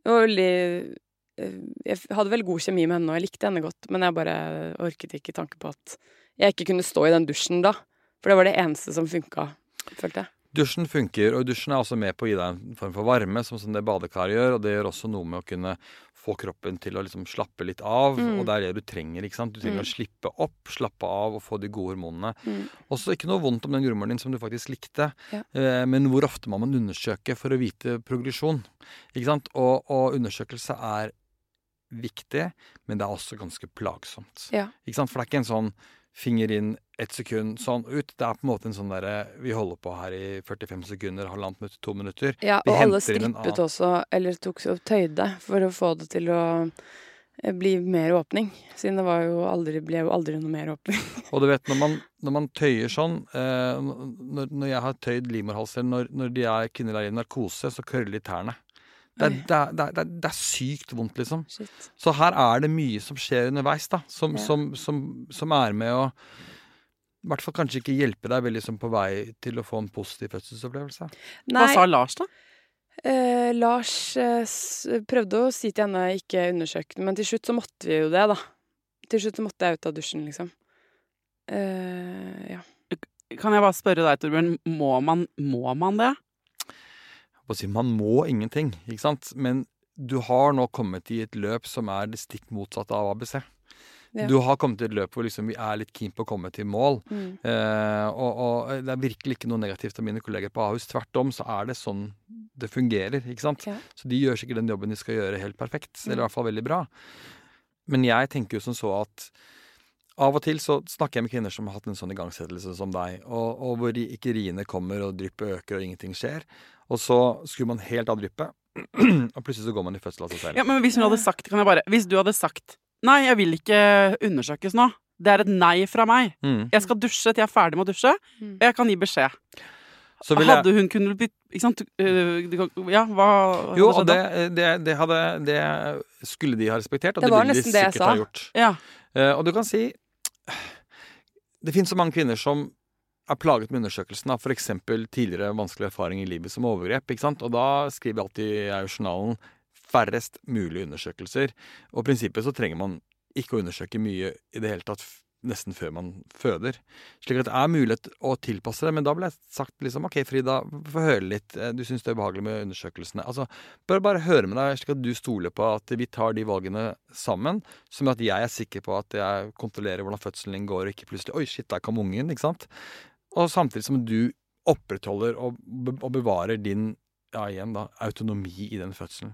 hun var veldig eh, Jeg hadde veldig god kjemi med henne, og jeg likte henne godt, men jeg bare orket ikke tanke på at jeg ikke kunne stå i den dusjen da. For det var det eneste som funka, følte jeg. Dusjen funker, og dusjen er også med på å gi deg en form for varme, som, som det badekaret gjør. Og det gjør også noe med å kunne få kroppen til å liksom slappe litt av. Mm. Og det er det du trenger. ikke sant? Du trenger Mm. å slippe opp, slappe av og få de gode hormonene. Mm. Også ikke noe vondt om den jordmoren din som du faktisk likte, Ja. eh, men hvor ofte må man undersøke for å vite progresjon? Ikke sant? Og, og undersøkelse er viktig, men det er også ganske plagsomt. Ja. Ikke sant? For det er ikke en sånn finger inn, ett sekund, sånn ut. Det er på en måte en sånn derre Vi holder på her i 45 sekunder, halvannet minutt, to minutter. Ja, og alle strippet også, eller tok og tøyde, for å få det til å eh, bli mer åpning. Siden det var jo aldri, ble jo aldri noe mer åpning. Og du vet, når man, når man tøyer sånn eh, når, når jeg har tøyd livmorhalser, når, når de er, kvinner er i narkose, så krøller de tærne. Det er, det, er, det, er, det er- sykt vondt, liksom. Shit. Så her er det mye som skjer underveis, da, som, Ja. som, som, som er med å i hvert fall kanskje ikke hjelpe deg veldig liksom, på vei til å få en positiv fødselsopplevelse. Hva sa Lars, da? Eh, Lars eh, prøvde å si til henne ikke undersøk men til slutt så måtte vi jo det, da. Til slutt så måtte jeg ut av dusjen, liksom. Eh, ja. Kan jeg bare spørre deg, Torbjørn, må man, må man det? Man må ingenting, ikke sant? Men du har nå kommet i et løp som er det stikk motsatte av ABC. Ja. Du har kommet i et løp hvor liksom vi er litt keen på å komme til mål. Mm. Eh, og, og det er virkelig ikke noe negativt av mine kolleger på Ahus. Tvert om så er det sånn det fungerer. ikke sant? Ja. Så de gjør sikkert den jobben de skal gjøre, helt perfekt. Eller i Mm. hvert fall veldig bra. Men jeg tenker jo som så at av og til så snakker jeg med kvinner som har hatt en sånn igangsettelse som deg, og, og hvor de, ikke riene kommer og dryppet øker og ingenting skjer. Og så skrur man helt av dryppet, og plutselig så går man i fødsel av seg selv. Ja, men hvis hun hadde sagt, kan jeg bare Hvis du hadde sagt Nei, jeg vil ikke undersøkes nå. Det er et nei fra meg. Mm. Jeg skal dusje til jeg er ferdig med å dusje. Mm. Og jeg kan gi beskjed. Så vil jeg, Hadde hun kunnet blitt Ikke sant? Ja, hva jo, og det, det, det, hadde, det skulle de ha respektert, og Det det, ville de sikkert ha gjort. Ja. Uh, og du kan si Det finnes så mange kvinner som er plaget med undersøkelsen av f.eks. tidligere vanskelig erfaring i livet som overgrep. ikke sant? Og da skriver jeg alltid jeg i journalen færrest mulig undersøkelser. Og i prinsippet så trenger man ikke å undersøke mye i det hele tatt nesten før man føder. Slik at det er mulighet å tilpasse det. Men da ble jeg sagt liksom OK, Frida, få høre litt. Eh, du syns det er ubehagelig med undersøkelsene. Altså, bare, bare høre med deg, slik at du stoler på at vi tar de valgene sammen. Som at jeg er sikker på at jeg kontrollerer hvordan fødselen din går, og ikke plutselig Oi, shit, der kom ungen. ikke sant? Og samtidig som du opprettholder og, bevarer din ja, igjen da, autonomi i den fødselen.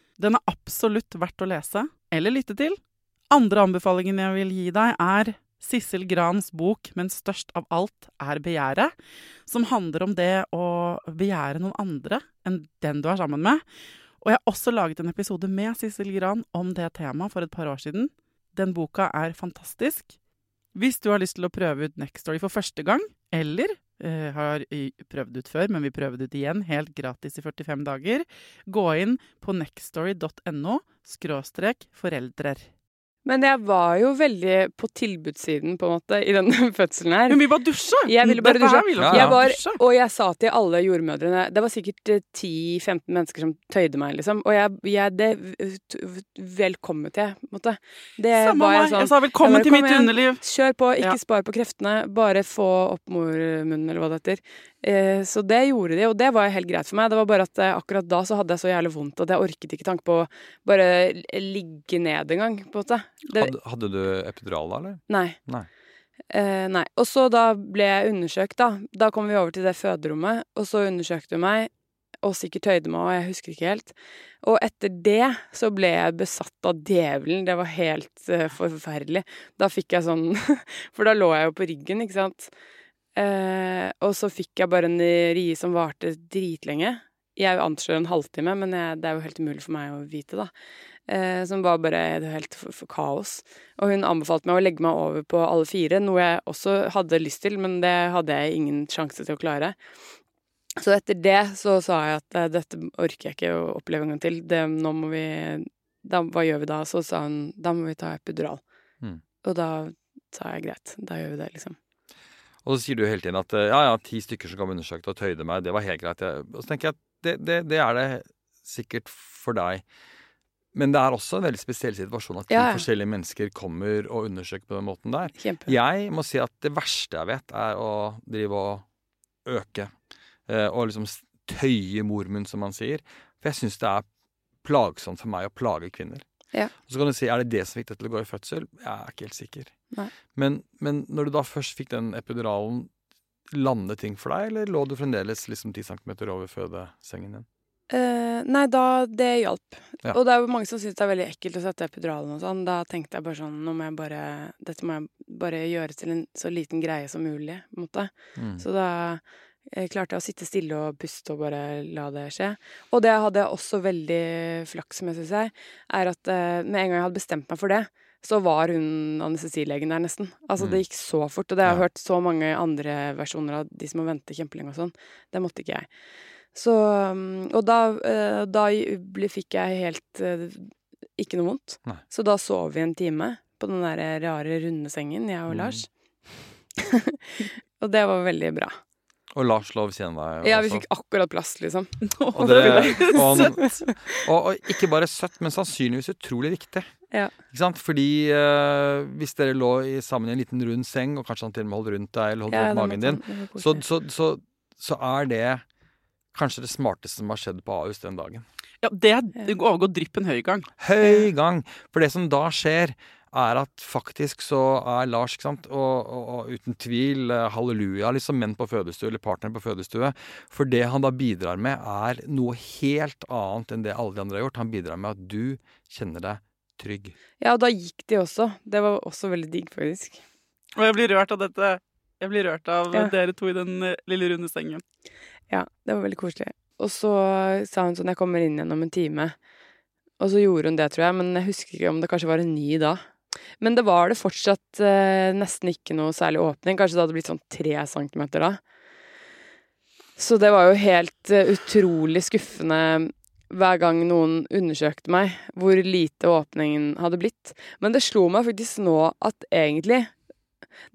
Den er absolutt verdt å lese eller lytte til. Andre anbefalingen jeg vil gi deg, er Sissel Grans bok 'Men størst av alt er begjæret', som handler om det å begjære noen andre enn den du er sammen med. Og jeg har også laget en episode med Sissel Gran om det temaet for et par år siden. Den boka er fantastisk. Hvis du har lyst til å prøve ut Nextory for første gang, eller eh, har prøvd ut før, men vi prøver det ut igjen helt gratis i 45 dager, gå inn på nextstory.no skråstrek foreldrer. Men jeg var jo veldig på tilbudssiden på en måte i denne fødselen her. Hun vi bare dusje! Jeg ville bare dusje. Ja, Jeg ja. var, og jeg sa til alle jordmødrene Det var sikkert eh, 10-15 mennesker som tøyde meg, liksom. Og jeg, jeg det Velkommen til, på en måte. Det Samme var jeg sånn Jeg sa velkommen Ja, til mitt igjen. underliv. Kjør på, ikke Ja. spar på kreftene. Bare få opp mormunnen, eller hva det heter. Eh, så det gjorde de, og det var helt greit for meg. Det var bare at eh, akkurat da så hadde jeg så jævlig vondt at jeg orket ikke tanke på å bare ligge ned engang, på en måte. Det, Hadde, hadde du epidural da, eller? Nei. Nei. Eh, nei. Og så da ble jeg undersøkt, da. Da kom vi over til det føderommet, og så undersøkte hun meg, og sikkert tøyde meg, og jeg husker ikke helt. Og etter det så ble jeg besatt av djevelen. Det var helt uh, forferdelig. Da fikk jeg sånn For da lå jeg jo på ryggen, ikke sant. Eh, og så fikk jeg bare en rie som varte dritlenge. Jeg anslår en halvtime, men jeg, det er jo helt umulig for meg å vite, da. Eh, som var bare helt for, for kaos. Og hun anbefalte meg å legge meg over på alle fire, noe jeg også hadde lyst til, men det hadde jeg ingen sjanse til å klare. Så etter det så sa jeg at eh, dette orker jeg ikke å oppleve en gang til. Det, nå må vi da, Hva gjør vi da? Så sa hun da må vi ta epidural. Mm. Og da sa jeg greit, da gjør vi det, liksom. Og så sier du hele tiden at eh, ja, ja, ti stykker som kom undersøkt og tøyde meg, det var helt greit. Og så tenker jeg at det, det, det er det sikkert for deg. men det er også en veldig spesiell situasjon at ja. forskjellige mennesker kommer og undersøker på den måten der. Kjempe. Jeg må si at det verste jeg vet, er å drive og øke. Eh, og liksom tøye mormunn, som man sier. For jeg syns det er plagsomt for meg å plage kvinner. Ja. Og så kan du si er det det som fikk deg til å gå i fødsel? Jeg er ikke helt sikker. Men, men når du da først fikk den epiduralen, landet ting for deg, eller lå du fremdeles liksom 10 cm over fødesengen din? Uh, nei, da Det hjalp. Ja. Og det er jo mange som syns det er veldig ekkelt å sette epiduralen og sånn. Da tenkte jeg bare sånn Nå må jeg bare Dette må jeg bare gjøre til en så liten greie som mulig, på en måte. Mm. Så da jeg klarte jeg å sitte stille og puste og bare la det skje. Og det hadde jeg også veldig flaks med, syns jeg, er at eh, med en gang jeg hadde bestemt meg for det, så var hun anestesilegen der nesten. Altså Mm. det gikk så fort. Og det har jeg Ja. hørt så mange andre versjoner av de som må vente kjempelenge og sånn. Det måtte ikke jeg. Så um, Og da, eh, da fikk jeg helt eh, ikke noe vondt. Nei. Så da sov vi en time på den der rare runde sengen, jeg og Mm. Lars. og det var veldig bra. Og Lars lå ved siden av deg? Ja, vi fikk akkurat plass, liksom. Og, det, og, og, og ikke bare søtt, men sannsynligvis utrolig viktig. Ja. Ikke sant? Fordi eh, hvis dere lå i, sammen i en liten rund seng, og kanskje han til og med holdt rundt deg eller holdt Ja, rundt magen din, sånn- så, så, så, så er det kanskje det smarteste som har skjedd på Ahus den dagen. Ja, det er det overgår drypp en høy gang. Høy gang! For det som da skjer, er at faktisk så er Lars, ikke sant, og, og, og uten tvil eh, halleluja, liksom menn på fødestue, eller partner på fødestue. For det han da bidrar med, er noe helt annet enn det alle de andre har gjort. Han bidrar med at du kjenner deg trygg. Ja, og da gikk de også. Det var også veldig digg, faktisk. Og jeg blir rørt av dette. Jeg blir rørt av Ja. dere to i den eh, lille runde sengen. Ja, det var veldig koselig. Og så sa hun sånn Jeg kommer inn igjen om en time. Og så gjorde hun det, tror jeg, men jeg husker ikke om det kanskje var en ny da. Men det var det fortsatt eh, nesten ikke noe særlig åpning. Kanskje det hadde blitt sånn tre centimeter da. Så det var jo helt uh, utrolig skuffende hver gang noen undersøkte meg, hvor lite åpningen hadde blitt. Men det slo meg faktisk nå at egentlig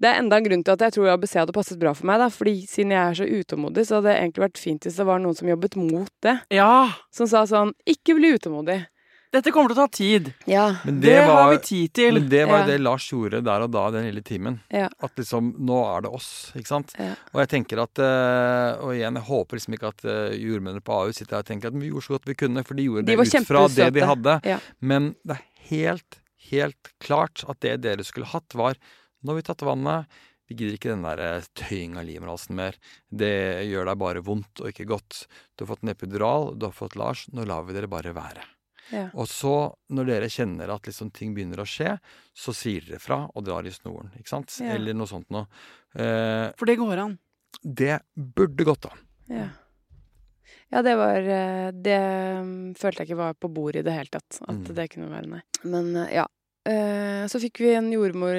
det er enda en grunn til at jeg tror ABC hadde passet bra for meg. da, fordi Siden jeg er så utålmodig, så hadde det egentlig vært fint hvis det var noen som jobbet mot det. Ja! Som sa sånn 'ikke bli utålmodig'. Dette kommer til å ta tid. Ja. Men Det, har var- vi tid til. Men det var jo Ja. det Lars gjorde der og da, den lille timen. Ja. At liksom, nå er det oss, ikke sant? Ja. Og jeg tenker at, eh, og igjen, jeg håper liksom ikke at uh, jordmennene på AU sitter her og tenker at vi gjorde så godt vi kunne, for de gjorde De det ut fra det de hadde. Ja. Men det er helt, helt klart at det dere skulle hatt, var nå har vi tatt vannet. Vi gidder ikke den der eh, tøying av livmorhalsen mer. Det gjør deg bare vondt og ikke godt. Du har fått en epidural, du har fått Lars. Nå lar vi dere bare være. Ja. Og så, når dere kjenner at liksom ting begynner å skje, så sier dere fra og drar i snoren. Ikke sant? Ja. Eller noe sånt noe. Eh, For det går an. det burde gått an. Ja. Ja, det var eh, Det mm, følte jeg ikke var på bordet i det hele tatt. At Mm. det kunne være, nei. Men eh, ja. Eh, Så fikk vi en jordmor,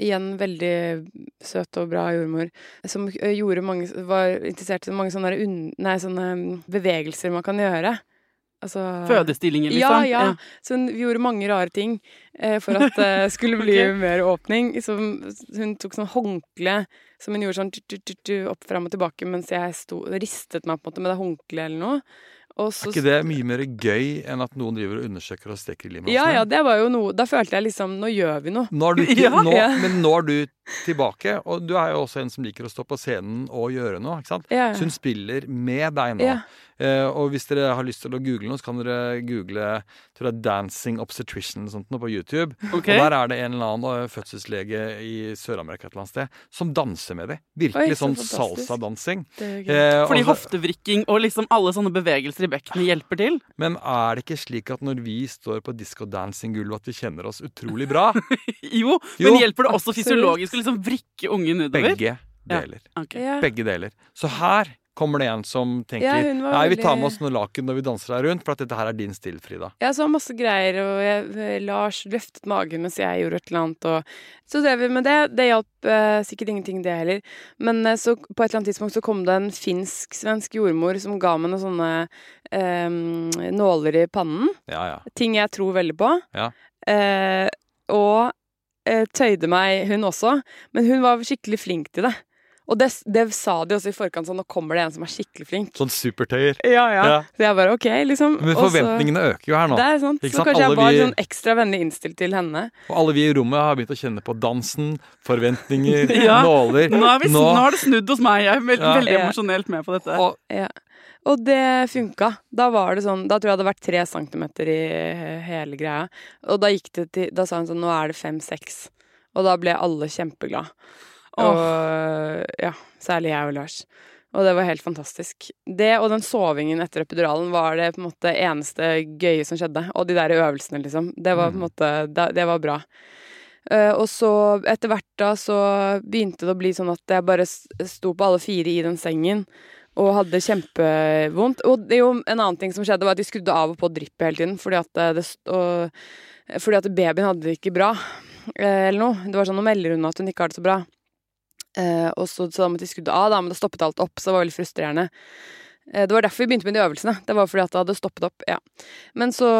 igjen veldig søt og bra jordmor, som gjorde mange, var interessert i mange sånne, nei, sånne mm, bevegelser man kan gjøre. Altså Fødestillinger, Ja, ja, ja. Så hun gjorde mange rare ting eh, for at det skulle bli okay. mer åpning. Så hun tok sånn håndkle som hun gjorde sånn tu, tu, tu, tu, opp fram og tilbake mens jeg sto, ristet meg på en måte med det håndkleet eller noe. Og så Er ikke det mye mer gøy enn at noen driver og undersøker og steker livmorhalsen? Ja, ja, det var jo noe Da følte jeg liksom Nå gjør vi noe. Nå er du ikke, Ja. nå, Ja. Men nå er du tilbake, og du er jo også en som liker å stå på scenen og gjøre noe. ikke sant? Ja, Så hun spiller med deg nå. Eh, og hvis dere har lyst til å google noe, så kan dere google tror jeg, 'Dancing Obstetrician' eller sånt noe på YouTube. Okay. Og der er det en eller annen eh, fødselslege i Sør-Amerika et eller annet sted som danser med dem. Virkelig Oi, så sånn salsa-dansing. Eh, Fordi hoftevrikking og liksom alle sånne bevegelser i bekkenet hjelper til. Men er det ikke slik at når vi står på disco-dancing-gulvet, at vi kjenner oss utrolig bra? Jo, Jo, men hjelper det også absolutt. fysiologisk å liksom vrikke ungen utover? Begge deler. Ja. Okay. Begge deler. Så her kommer det en som tenker Ja, Nei, vi tar med oss noen laken når vi danser her rundt, for at dette her er din stil, Frida. Jeg så masse greier, og jeg, Lars løftet magen mens jeg gjorde et eller annet. Og så drev vi med det. Det hjalp eh, sikkert ingenting, det heller. Men eh, så på et eller annet tidspunkt så kom det en finsk-svensk jordmor som ga meg noen sånne eh, nåler i pannen. Ja, ja. Ting jeg tror veldig på. Ja. Eh, og eh, tøyde meg, hun også. Men hun var skikkelig flink til det. Og det, det sa de også i forkant, sånn nå kommer det en som er skikkelig flink. Sånn supertøyer. Ja, ja. Ja. Så jeg bare OK, liksom. Men forventningene så- øker jo her nå. Det er sant. Ikke Så sant? kanskje Alle jeg var vi- sånn ekstra vennlig innstilt til henne. Og alle vi i rommet har begynt å kjenne på dansen, forventninger, Ja. nåler. Nå, er vi, nå har det snudd hos meg. Jeg er veldig, Ja. veldig Ja. emosjonelt med på dette. og, Ja. Og det funka. Da var det sånn Da tror jeg det hadde vært tre centimeter i hele greia. Og da gikk det til Da sa hun sånn Nå er det fem-seks. Og da ble alle Og ja, særlig jeg og Lars. Og det var helt fantastisk. Det og den sovingen etter epiduralen var det på en måte eneste gøye som skjedde. Og de der øvelsene, liksom. Det var på en måte Det, det var bra. Uh, og så etter hvert da så begynte det å bli sånn at jeg bare sto på alle fire i den sengen og hadde kjempevondt. Og det er jo en annen ting som skjedde, var at de skrudde av og på dryppet hele tiden. Fordi at, eh, det, og, fordi at babyen hadde det ikke bra, eh, eller noe. Det var sånn, nå melder hun at hun ikke har det så bra. Eh, og så, så da måtte de skru av, da, men det stoppet alt opp, så det var veldig frustrerende. Eh, det var derfor vi begynte med de øvelsene. Det var fordi at det hadde stoppet opp. ja. Men så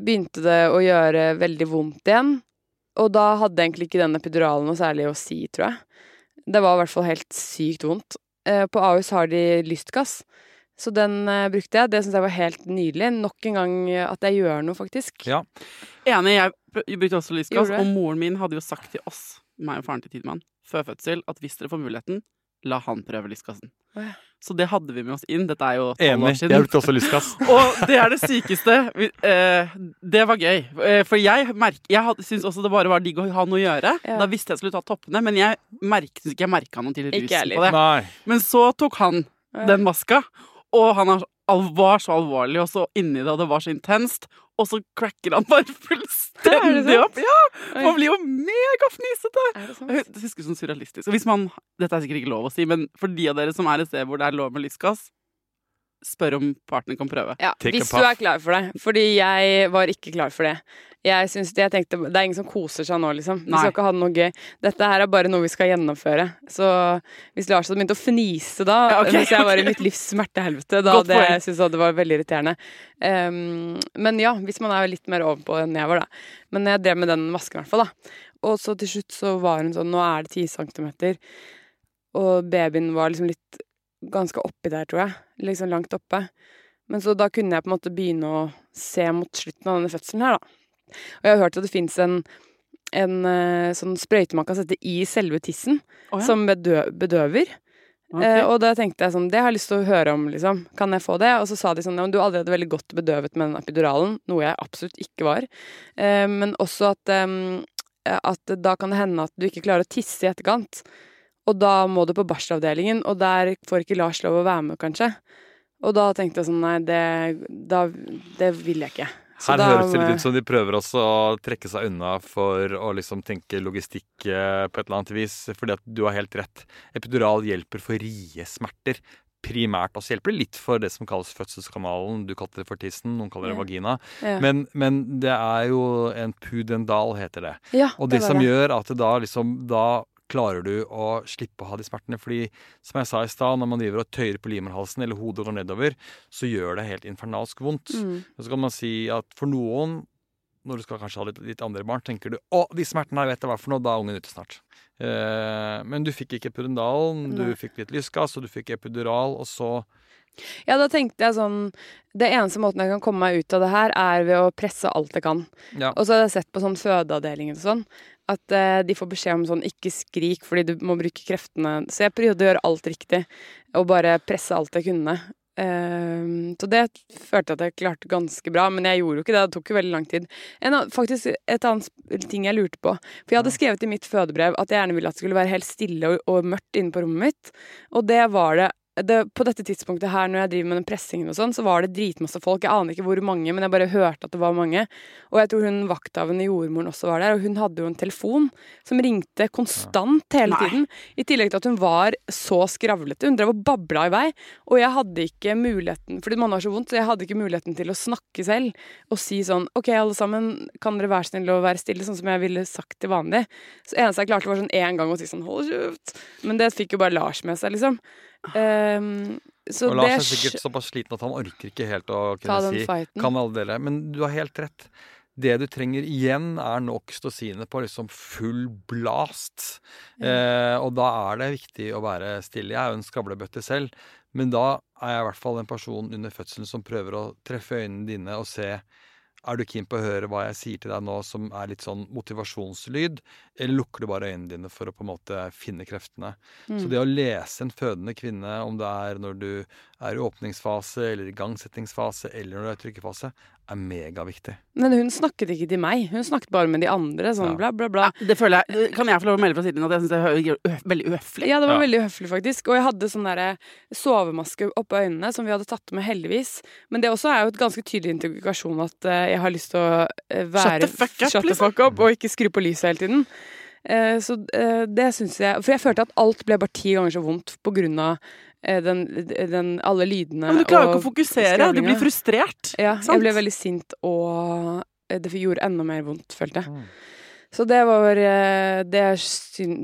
begynte det å gjøre veldig vondt igjen. Og da hadde egentlig ikke den epiduralen noe særlig å si, tror jeg. Det var i hvert fall helt sykt vondt. Eh, på Ahus har de lystgass, så den eh, brukte jeg. Det syns jeg var helt nydelig. Nok en gang eh, at jeg gjør noe, faktisk. ja. Enig, jeg brukte også lystgass, og moren min hadde jo sagt til oss, meg og faren til Tidemann, før fødsel, at hvis dere får muligheten, la han prøve lystkassen. Ja. Så det hadde vi med oss inn. Dette er jo tolv Enig. år Jeg brukte også lystkass. Og det er det sykeste. Eh, det var gøy. Eh, for jeg, merk, jeg syns også det bare var digg å ha noe å gjøre. Ja. Da visste jeg skulle ta toppene, men jeg merket synes ikke jeg merka noe til rusen på det. Nei. Men så tok han den maska, og han har var så alvorlig og så inni det, og det var så intenst. Og så cracker han bare fullstendig opp. Ja, Man blir jo megafnisete! Det husker sånn surrealistisk. Og hvis man, Dette er sikkert ikke lov å si, men for de av dere som er et sted hvor det er lov med lystgass, spør om partneren kan prøve. Ja, hvis du er klar for det. Fordi jeg var ikke klar for det. Jeg, synes det, jeg tenkte Det er ingen som koser seg nå, liksom. Vi skal ikke ha det noe gøy. Dette her er bare noe vi skal gjennomføre. Så hvis Lars hadde begynt å fnise da, Ja, okay, mens jeg var i mitt livs smertehelvete, da hadde jeg syntes det var veldig irriterende. Um, men ja, hvis man er litt mer ovenpå enn jeg var, da. Men jeg drev med den masken, i hvert fall. da. Og så til slutt så var hun sånn Nå er det ti centimeter. Og babyen var liksom litt ganske oppi der, tror jeg. Liksom langt oppe. Men så da kunne jeg på en måte begynne å se mot slutten av denne fødselen her, da. Og jeg har hørt at det fins en, en eh, sånn sprøyte man kan sette i selve tissen, oh, ja, som bedø bedøver. Okay. Eh, og da tenkte jeg sånn, det har jeg lyst til å høre om, liksom. Kan jeg få det? Og så sa de sånn, ja, men du er allerede veldig godt bedøvet med den epiduralen, noe jeg absolutt ikke var. Eh, men også at, em, at da kan det hende at du ikke klarer å tisse i etterkant. Og da må du på barselavdelingen, og der får ikke Lars lov å være med, kanskje. Og da tenkte jeg sånn, nei, det, da, det vil jeg ikke. Så Her da høres det litt ut som de prøver også å trekke seg unna for å liksom tenke logistikk eh, på et eller annet vis. Fordi at du har helt rett. Epidural hjelper for riesmerter. Primært. Og så hjelper det litt for det som kalles fødselskanalen. Du kalte det for tissen, noen kaller det Ja. vagina. ja. Men, men det er jo en pudendal, heter det. ja, Og det, det som det. gjør at det da liksom Da klarer du å slippe å ha de smertene. Fordi, som jeg sa i stad, når man driver og tøyer på livmorhalsen, eller hodet går nedover, så gjør det helt infernalsk vondt. Mm. Og så kan man si at for noen, når du skal kanskje ha litt, litt andre barn, tenker du å, de smertene her vet jeg hva for noe, da er ungen ute snart. Eh, men du fikk ikke epiduralen, du fikk litt lysgass, og du fikk epidural, og så Ja, da tenkte jeg sånn Det eneste måten jeg kan komme meg ut av det her, er ved å presse alt jeg kan. Ja. Og så har jeg sett på sånn fødeavdelinger og sånn, at eh, de får beskjed om sånn ikke skrik fordi du må bruke kreftene. Så jeg prøvde å gjøre alt riktig, og bare presse alt jeg kunne. Ehm, så det følte jeg at jeg klarte ganske bra, men jeg gjorde jo ikke det. Det tok jo veldig lang tid. En, faktisk et annet ting jeg lurte på. For jeg hadde skrevet i mitt fødebrev at jeg gjerne ville at det skulle være helt stille og, og mørkt inne på rommet mitt. Og det var det det, på dette tidspunktet her, når jeg driver med den pressingen og sånn, så var det dritmasse folk. Jeg aner ikke hvor mange, men jeg bare hørte at det var mange. Og jeg tror hun vakthavende jordmoren også var der, og hun hadde jo en telefon som ringte konstant hele Nei. tiden. I tillegg til at hun var så skravlete. Hun drev og babla i vei. Og jeg hadde ikke muligheten, fordi man har så vondt, så jeg hadde ikke muligheten til å snakke selv og si sånn OK, alle sammen, kan dere være snille og være stille, sånn som jeg ville sagt til vanlig. Så eneste jeg klarte, var sånn én gang å si sånn hold kjeft. Men det fikk jo bare Lars med seg, liksom. Så Og Lars er sikkert såpass sliten at han orker ikke helt å kunne si fighten. kan alle dele. Men du har helt rett. Det du trenger igjen, er nok oksytocinet på liksom full blast. Eh, og da er det viktig å være stille. Jeg er jo en skavlebøtte selv, men da er jeg i hvert fall en person under fødselen som prøver å treffe øynene dine og se er du keen på å høre hva jeg sier til deg nå som er litt sånn motivasjonslyd, eller lukker du bare øynene dine for å på en måte finne kreftene? Så det å lese en fødende kvinne, om det er når du er i åpningsfase eller igangsettingsfase eller når du er i trykkefase, er megaviktig. Men hun snakket ikke til meg. Hun snakket bare med de andre. Sånn Ja. bla, bla, bla. Det føler jeg, Kan jeg få lov å melde fra siden at jeg syns det er veldig uhøflig? Ja, det var Ja. veldig uhøflig, faktisk. Og jeg hadde sånn derre sovemaske oppå øynene som vi hadde tatt med, heldigvis. Men det også er jo et ganske tydelig indikasjon at eh, jeg har lyst til å være være the fuck up, shut the liksom. fuck up, og ikke skru på lyset hele tiden. Eh, så eh, det syns jeg For jeg følte at alt ble bare ti ganger så vondt på grunn av eh, den, den, alle lydene men du klarer jo ikke å fokusere. Du blir frustrert. Ja, sant? jeg ble veldig sint, og eh, det gjorde enda mer vondt, følte jeg. Mm. Så det var eh, det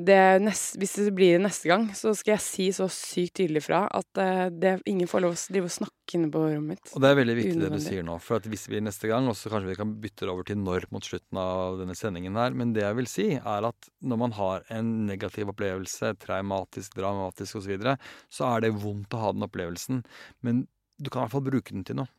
det nest, Hvis det blir neste gang, så skal jeg si så sykt tydelig fra at eh, det, ingen får lov å drive og snakke inne på rommet mitt. Og det er veldig viktig det du sier nå. For at hvis vi neste gang, og så kanskje vi kan bytte det over til når mot slutten av denne sendingen her, men det jeg vil si, er at når man har en negativ opplevelse, traumatisk, dramatisk osv., så, videre, så er det vondt å ha den opplevelsen. Men du kan i hvert fall bruke den til noe.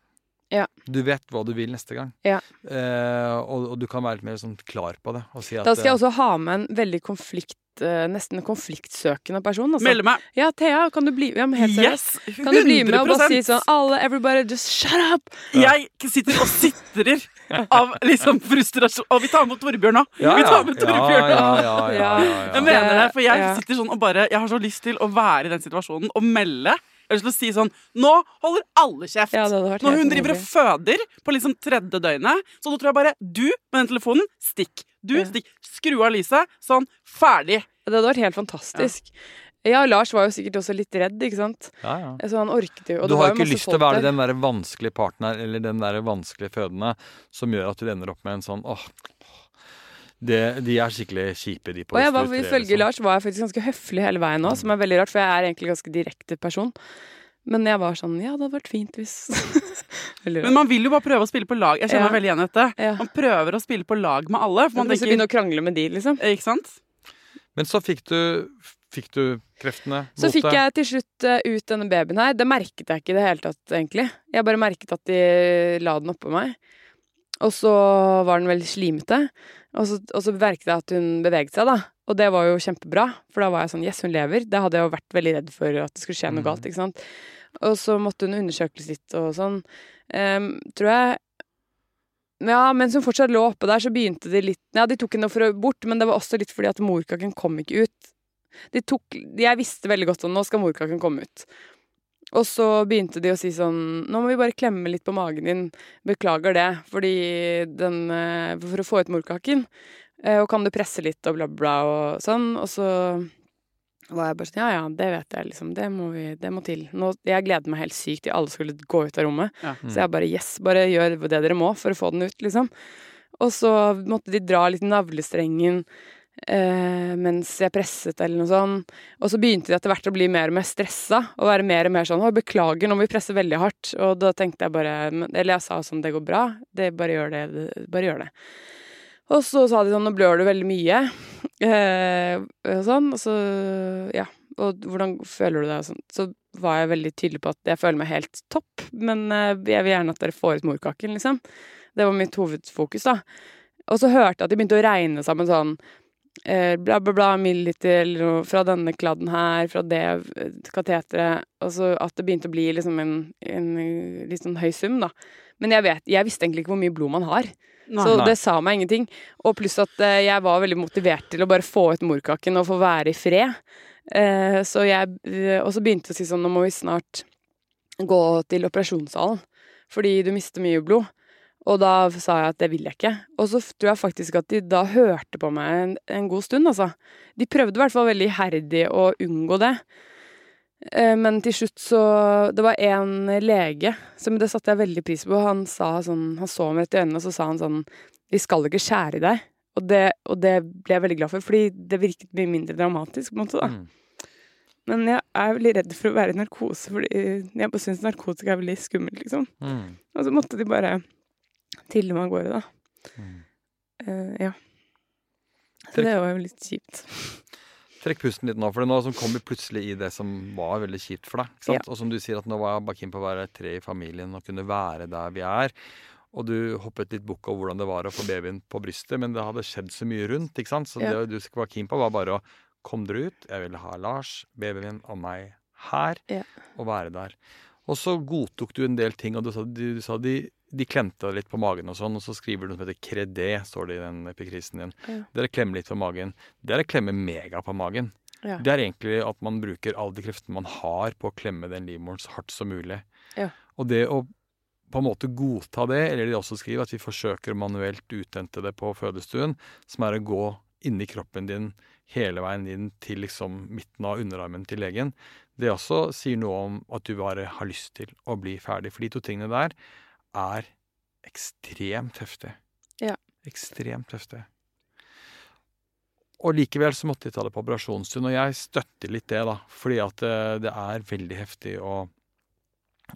Ja. Du vet hva du vil neste gang. Ja. Eh, og, og du kan være litt mer sånn klar på det. Og si at Da skal jeg eh, også ha med en veldig konflikt eh, nesten konfliktsøkende person. Altså. Melde meg. Ja, Thea, kan du bli ja, men helt seriøst. Yes! Kan du bli med og bare si sånn Alle, everybody, just shut up! Jeg sitter og sitrer av liksom frustrasjon. Og vi tar med Torbjørn nå! ja, Vi tar med ja, Torbjørn ja, nå! ja, ja, ja, ja, Jeg mener det, for jeg sitter sånn og bare Jeg har så lyst til å være i den situasjonen og melde. Jeg har lyst til å si sånn Nå holder alle kjeft! Ja, det hadde vært Når hun driver og føder på liksom tredje døgnet, så da tror jeg bare Du med den telefonen, stikk. Du, Ja. stikk. Skru av lyset. Sånn. Ferdig. Det hadde vært helt fantastisk. Ja. Lars var jo sikkert også litt redd, ikke sant. ja, ja. Så han orket jo. og Du har jo ikke lyst til å være den der vanskelige partner eller den der vanskelige fødende som gjør at du ender opp med en sånn åh, det, De er skikkelig kjipe, de på Og jeg var, ifølge. Lars var jeg faktisk ganske høflig hele veien nå, som er veldig rart, for jeg er egentlig ganske direkte person. Men jeg var sånn Ja, det hadde vært fint hvis Men man vil jo bare prøve å spille på lag. Jeg kjenner Ja. meg veldig igjen i dette. Ja. Man prøver å spille på lag med alle. For Man tenker begynne å krangle med de, liksom. Ikke sant? Men så fikk du, fikk du kreftene Så mot fikk det. jeg til slutt eh, ut denne babyen her. Det merket jeg ikke i det hele tatt, egentlig. Jeg bare merket at de la den oppå meg. Og så var den veldig slimete. Og så, og så merket jeg at hun beveget seg, da. Og det var jo kjempebra, for da var jeg sånn Yes, hun lever. Det hadde jeg jo vært veldig redd for at det skulle skje noe Mhm. galt, ikke sant. Og så måtte hun undersøkes litt og sånn. Um, tror jeg Ja, mens hun fortsatt lå oppe der, så begynte de litt Ja, de tok henne for å bort, men det var også litt fordi at morkaken kom ikke ut. De tok Jeg visste veldig godt at Nå skal morkaken komme ut. Og så begynte de å si sånn Nå må vi bare klemme litt på magen din. Beklager det, fordi den eh, For å få ut morkaken. Eh, Og kan du presse litt og bla, bla og sånn. Og så var jeg bare sånn Ja, ja, det vet jeg, liksom. Det må vi Det må til. Nå, jeg gleder meg helt sykt til alle skulle gå ut av rommet. Ja. Så jeg bare Yes, bare gjør det dere må for å få den ut, liksom. Og så måtte de dra litt navlestrengen mens jeg presset, eller noe sånt. Og så begynte de etter hvert å bli mer og mer stressa, og være mer og mer sånn 'Å, beklager, nå må vi presse veldig hardt'. Og da tenkte jeg bare Eller jeg sa sånn 'Det går bra. Det, bare gjør det. Bare gjør det'. Og så sa de sånn 'Nå blør du veldig mye', eh, og sånn. Og så Ja. Og hvordan føler du deg? Og sånn. Så var jeg veldig tydelig på at jeg føler meg helt topp, men eh, jeg vil gjerne at dere får ut morkaken, liksom. Det var mitt hovedfokus, da. Og så hørte jeg at de begynte å regne sammen sånn eh, bla, bla, bla, milliliter eller noe fra denne kladden her, fra det eh, kateteret. Og så at det begynte å bli liksom en, en eh, litt sånn høy sum, da. Men jeg, vet, jeg visste egentlig ikke hvor mye blod man har. Så Nei. det sa meg ingenting. Og pluss at eh, jeg var veldig motivert til å bare få ut morkaken og få være i fred. Eh, så jeg eh, Og så begynte jeg å si sånn Nå må vi snart gå til operasjonssalen. Fordi du mister mye blod. Og da sa jeg at det vil jeg ikke. Og så tror jeg faktisk at de da hørte på meg en, en god stund, altså. De prøvde i hvert fall veldig iherdig å unngå det. Eh, Men til slutt så Det var en lege, som det satte jeg veldig pris på. Han sa sånn Han så meg rett i øynene, og så sa han sånn Vi skal ikke skjære i deg. Og det, og det ble jeg veldig glad for, fordi det virket mye mindre dramatisk, på en måte, da. Mm. Men jeg er veldig redd for å være i narkose, fordi jeg bare syns narkotika er veldig skummelt, liksom. Mm. Og så måtte de bare trille meg av gårde, da. Mm. Uh, ja. Så det var jo litt kjipt. Trekk pusten litt nå, for nå som kom vi plutselig i det som var veldig kjipt for deg. ikke sant? Og som du sier, at nå var jeg bare keen på å være tre i familien og kunne være der vi er. Og du hoppet litt bukk over hvordan det var å få babyen på brystet, men det hadde skjedd så mye rundt. ikke sant? Så Ja. det du var keen på, var bare å komme dere ut. Jeg ville ha Lars, babyen min og meg her, Ja. og være der. Og så godtok du en del ting, og du sa, du, du sa de, de klemte litt på magen og sånn, og så skriver du noe som heter kredé, står det i den epikrisen din. Ja. Dere klemmer litt på magen. Det er å klemme mega på magen. Ja. Det er egentlig at man bruker alle de kreftene man har på å klemme den livmoren så hardt som mulig. Ja. Og det å på en måte godta det, eller de også skriver at vi forsøker å manuelt uthente det på fødestuen, som er å gå inni kroppen din hele veien inn til liksom midten av underarmen til legen, det også sier noe om at du bare har lyst til å bli ferdig. For de to tingene der er ekstremt heftig. Ja. Ekstremt heftig. Og likevel så måtte de ta det på operasjonsstund, og jeg støtter litt det, da. Fordi at det, det er veldig heftig å,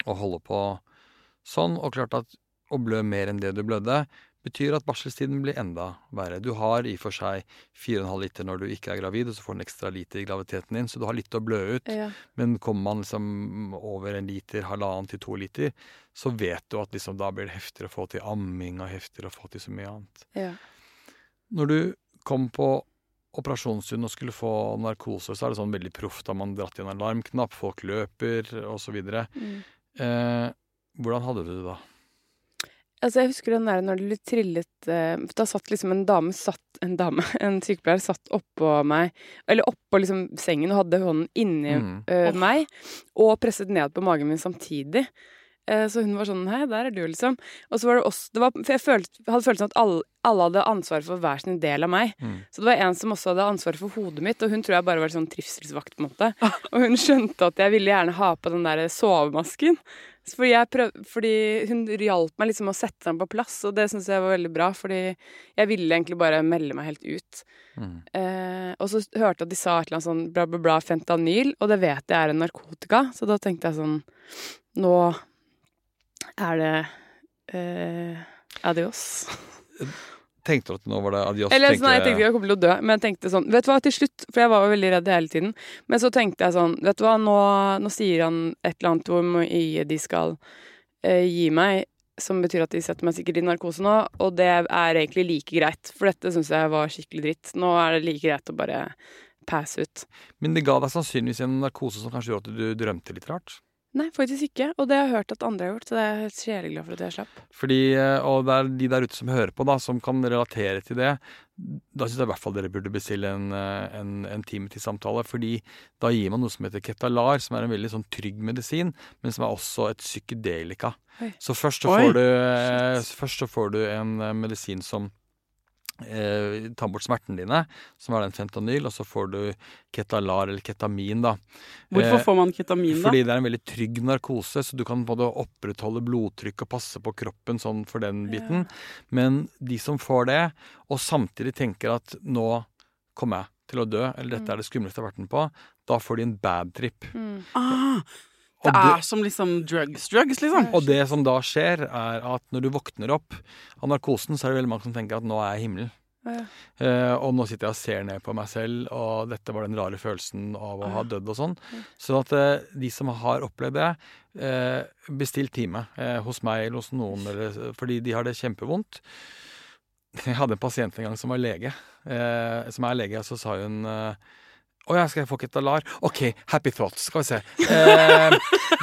å holde på sånn. Og klart at å blø mer enn det du blødde, betyr at barselstiden blir enda verre. Du har i og for seg 4,5 liter når du ikke er gravid, og så får du en ekstra liter i graviditeten din, så du har litt å blø ut. Ja. Men kommer man liksom over en liter, halvannen til to liter, så vet du at liksom da blir det heftigere å få til amming og heftigere å få til så mye annet. Ja. Når du kom på operasjonsstund og skulle få narkose, så er det sånn veldig proft. Da man dratt i en alarmknapp, folk løper osv. Mm. Eh, hvordan hadde du det da? Altså, jeg husker den der når det ble trillet eh, Da satt liksom en dame satt En dame, en sykepleier satt oppå meg, eller oppå liksom sengen og hadde hånden inni Mm. eh, meg, og presset ned på magen min samtidig. Eh, så hun var sånn Hei, der er du, liksom. Og så var det oss det var, For jeg følte, hadde følelsen at alle, alle hadde ansvar for hver sin del av meg. Mm. Så det var en som også hadde ansvar for hodet mitt, og hun tror jeg bare var sånn trivselsvakt, på en måte. Og hun skjønte at jeg ville gjerne ha på den der sovemasken. Fordi, prøv, fordi hun hjalp meg liksom å sette den på plass, og det syns jeg var veldig bra. Fordi jeg ville egentlig bare melde meg helt ut. Mm. Eh, og så hørte jeg at de sa et eller annet sånn bla, bla, bla, fentanyl, og det vet jeg er en narkotika, så da tenkte jeg sånn Nå er det eh, adios. Tenkte du at nå var det adios? Eller sånn, jeg tenkte jeg kom til å dø, men jeg tenkte sånn Vet du hva, til slutt For jeg var jo veldig redd hele tiden. Men så tenkte jeg sånn Vet du hva, nå, nå sier han et eller annet hvor mye de skal eh, gi meg, som betyr at de setter meg sikkert i narkose nå, og det er egentlig like greit. For dette syns jeg var skikkelig dritt. Nå er det like greit å bare passe ut. Men det ga deg sannsynligvis en narkose som kanskje gjorde at du drømte litt rart? Nei, faktisk ikke. Og det har jeg hørt at andre har gjort, så det er jeg helt sjeleglad for at jeg slapp. Fordi, eh, Og det er de der ute som hører på, da, som kan relatere til det. Da syns jeg i hvert fall dere burde bestille en, eh, en, en time til samtale. fordi da gir man noe som heter Ketalar, som er en veldig sånn trygg medisin, men som er også et psykedelika. Oi. Så først så Oi. får du, eh, først så får du en medisin som eh, tar bort smertene dine, som er den fentanyl, og så får du Ketalar, eller ketamin, da. Hvorfor Eh, får man ketamin, da? fordi det er en veldig trygg narkose, så du kan både opprettholde blodtrykk og passe på kroppen sånn for den biten. Men de som får det, og samtidig tenker at nå kommer jeg til å dø, eller dette er det skumleste jeg har vært med på, da får de en bad trip. Mm. Ah, det er som liksom drugs, drugs, liksom. Og det som da skjer, er at når du våkner opp av narkosen, så er det veldig mange som tenker at nå er jeg i himmelen. Ja. Uh, og nå sitter jeg og ser ned på meg selv, og dette var den rare følelsen av å ha dødd og sånn. Så at uh, de som har opplevd det, uh, bestill time hos meg eller hos noen, eller, fordi de har det kjempevondt. Jeg hadde en pasient en gang som var lege, som er lege, og så sa hun eh, å ja, skal jeg få Ketalar? OK, happy thoughts. Skal vi se. Eh,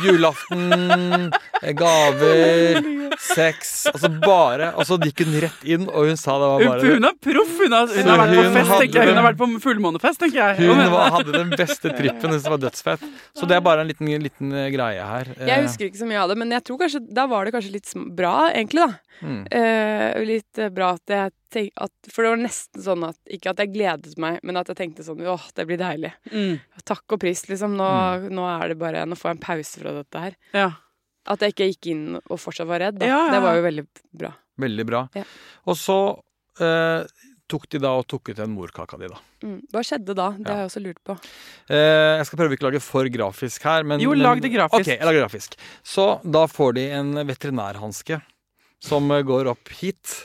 julaften, eh, gaver, sex Altså bare Og så gikk hun rett inn, og hun sa det var bare Hun er proff! Hun har, hun har vært på fest, tenker jeg. Hun har vært på fullmånefest, tenker jeg. Hun var, hadde den beste trippen. Hun var dødsfett. Så det er bare en liten, liten eh, greie her. Jeg husker ikke så mye av det, men jeg tror kanskje, da var det kanskje litt bra, egentlig, da. Mm. Eh, litt eh, bra at jeg tenk, at, For det var nesten sånn at Ikke at jeg gledet meg, men at jeg tenkte sånn Åh, det blir deilig. Mm, Takk og pris, liksom. Nå, nå er det bare Nå får jeg en pause fra dette her. ja. At jeg ikke gikk inn og fortsatt var redd, da. Ja, ja, Det var jo veldig bra. Veldig bra. Ja. Og så eh, tok de da og tok ut en morkaka di, da. Mm. Hva skjedde da? Det Ja. har jeg også lurt på. Eh, jeg skal prøve ikke å lage for grafisk her. Men, Jo, lag det grafisk. Ok, jeg lager grafisk. Så da får de en veterinærhanske som eh, går opp hit.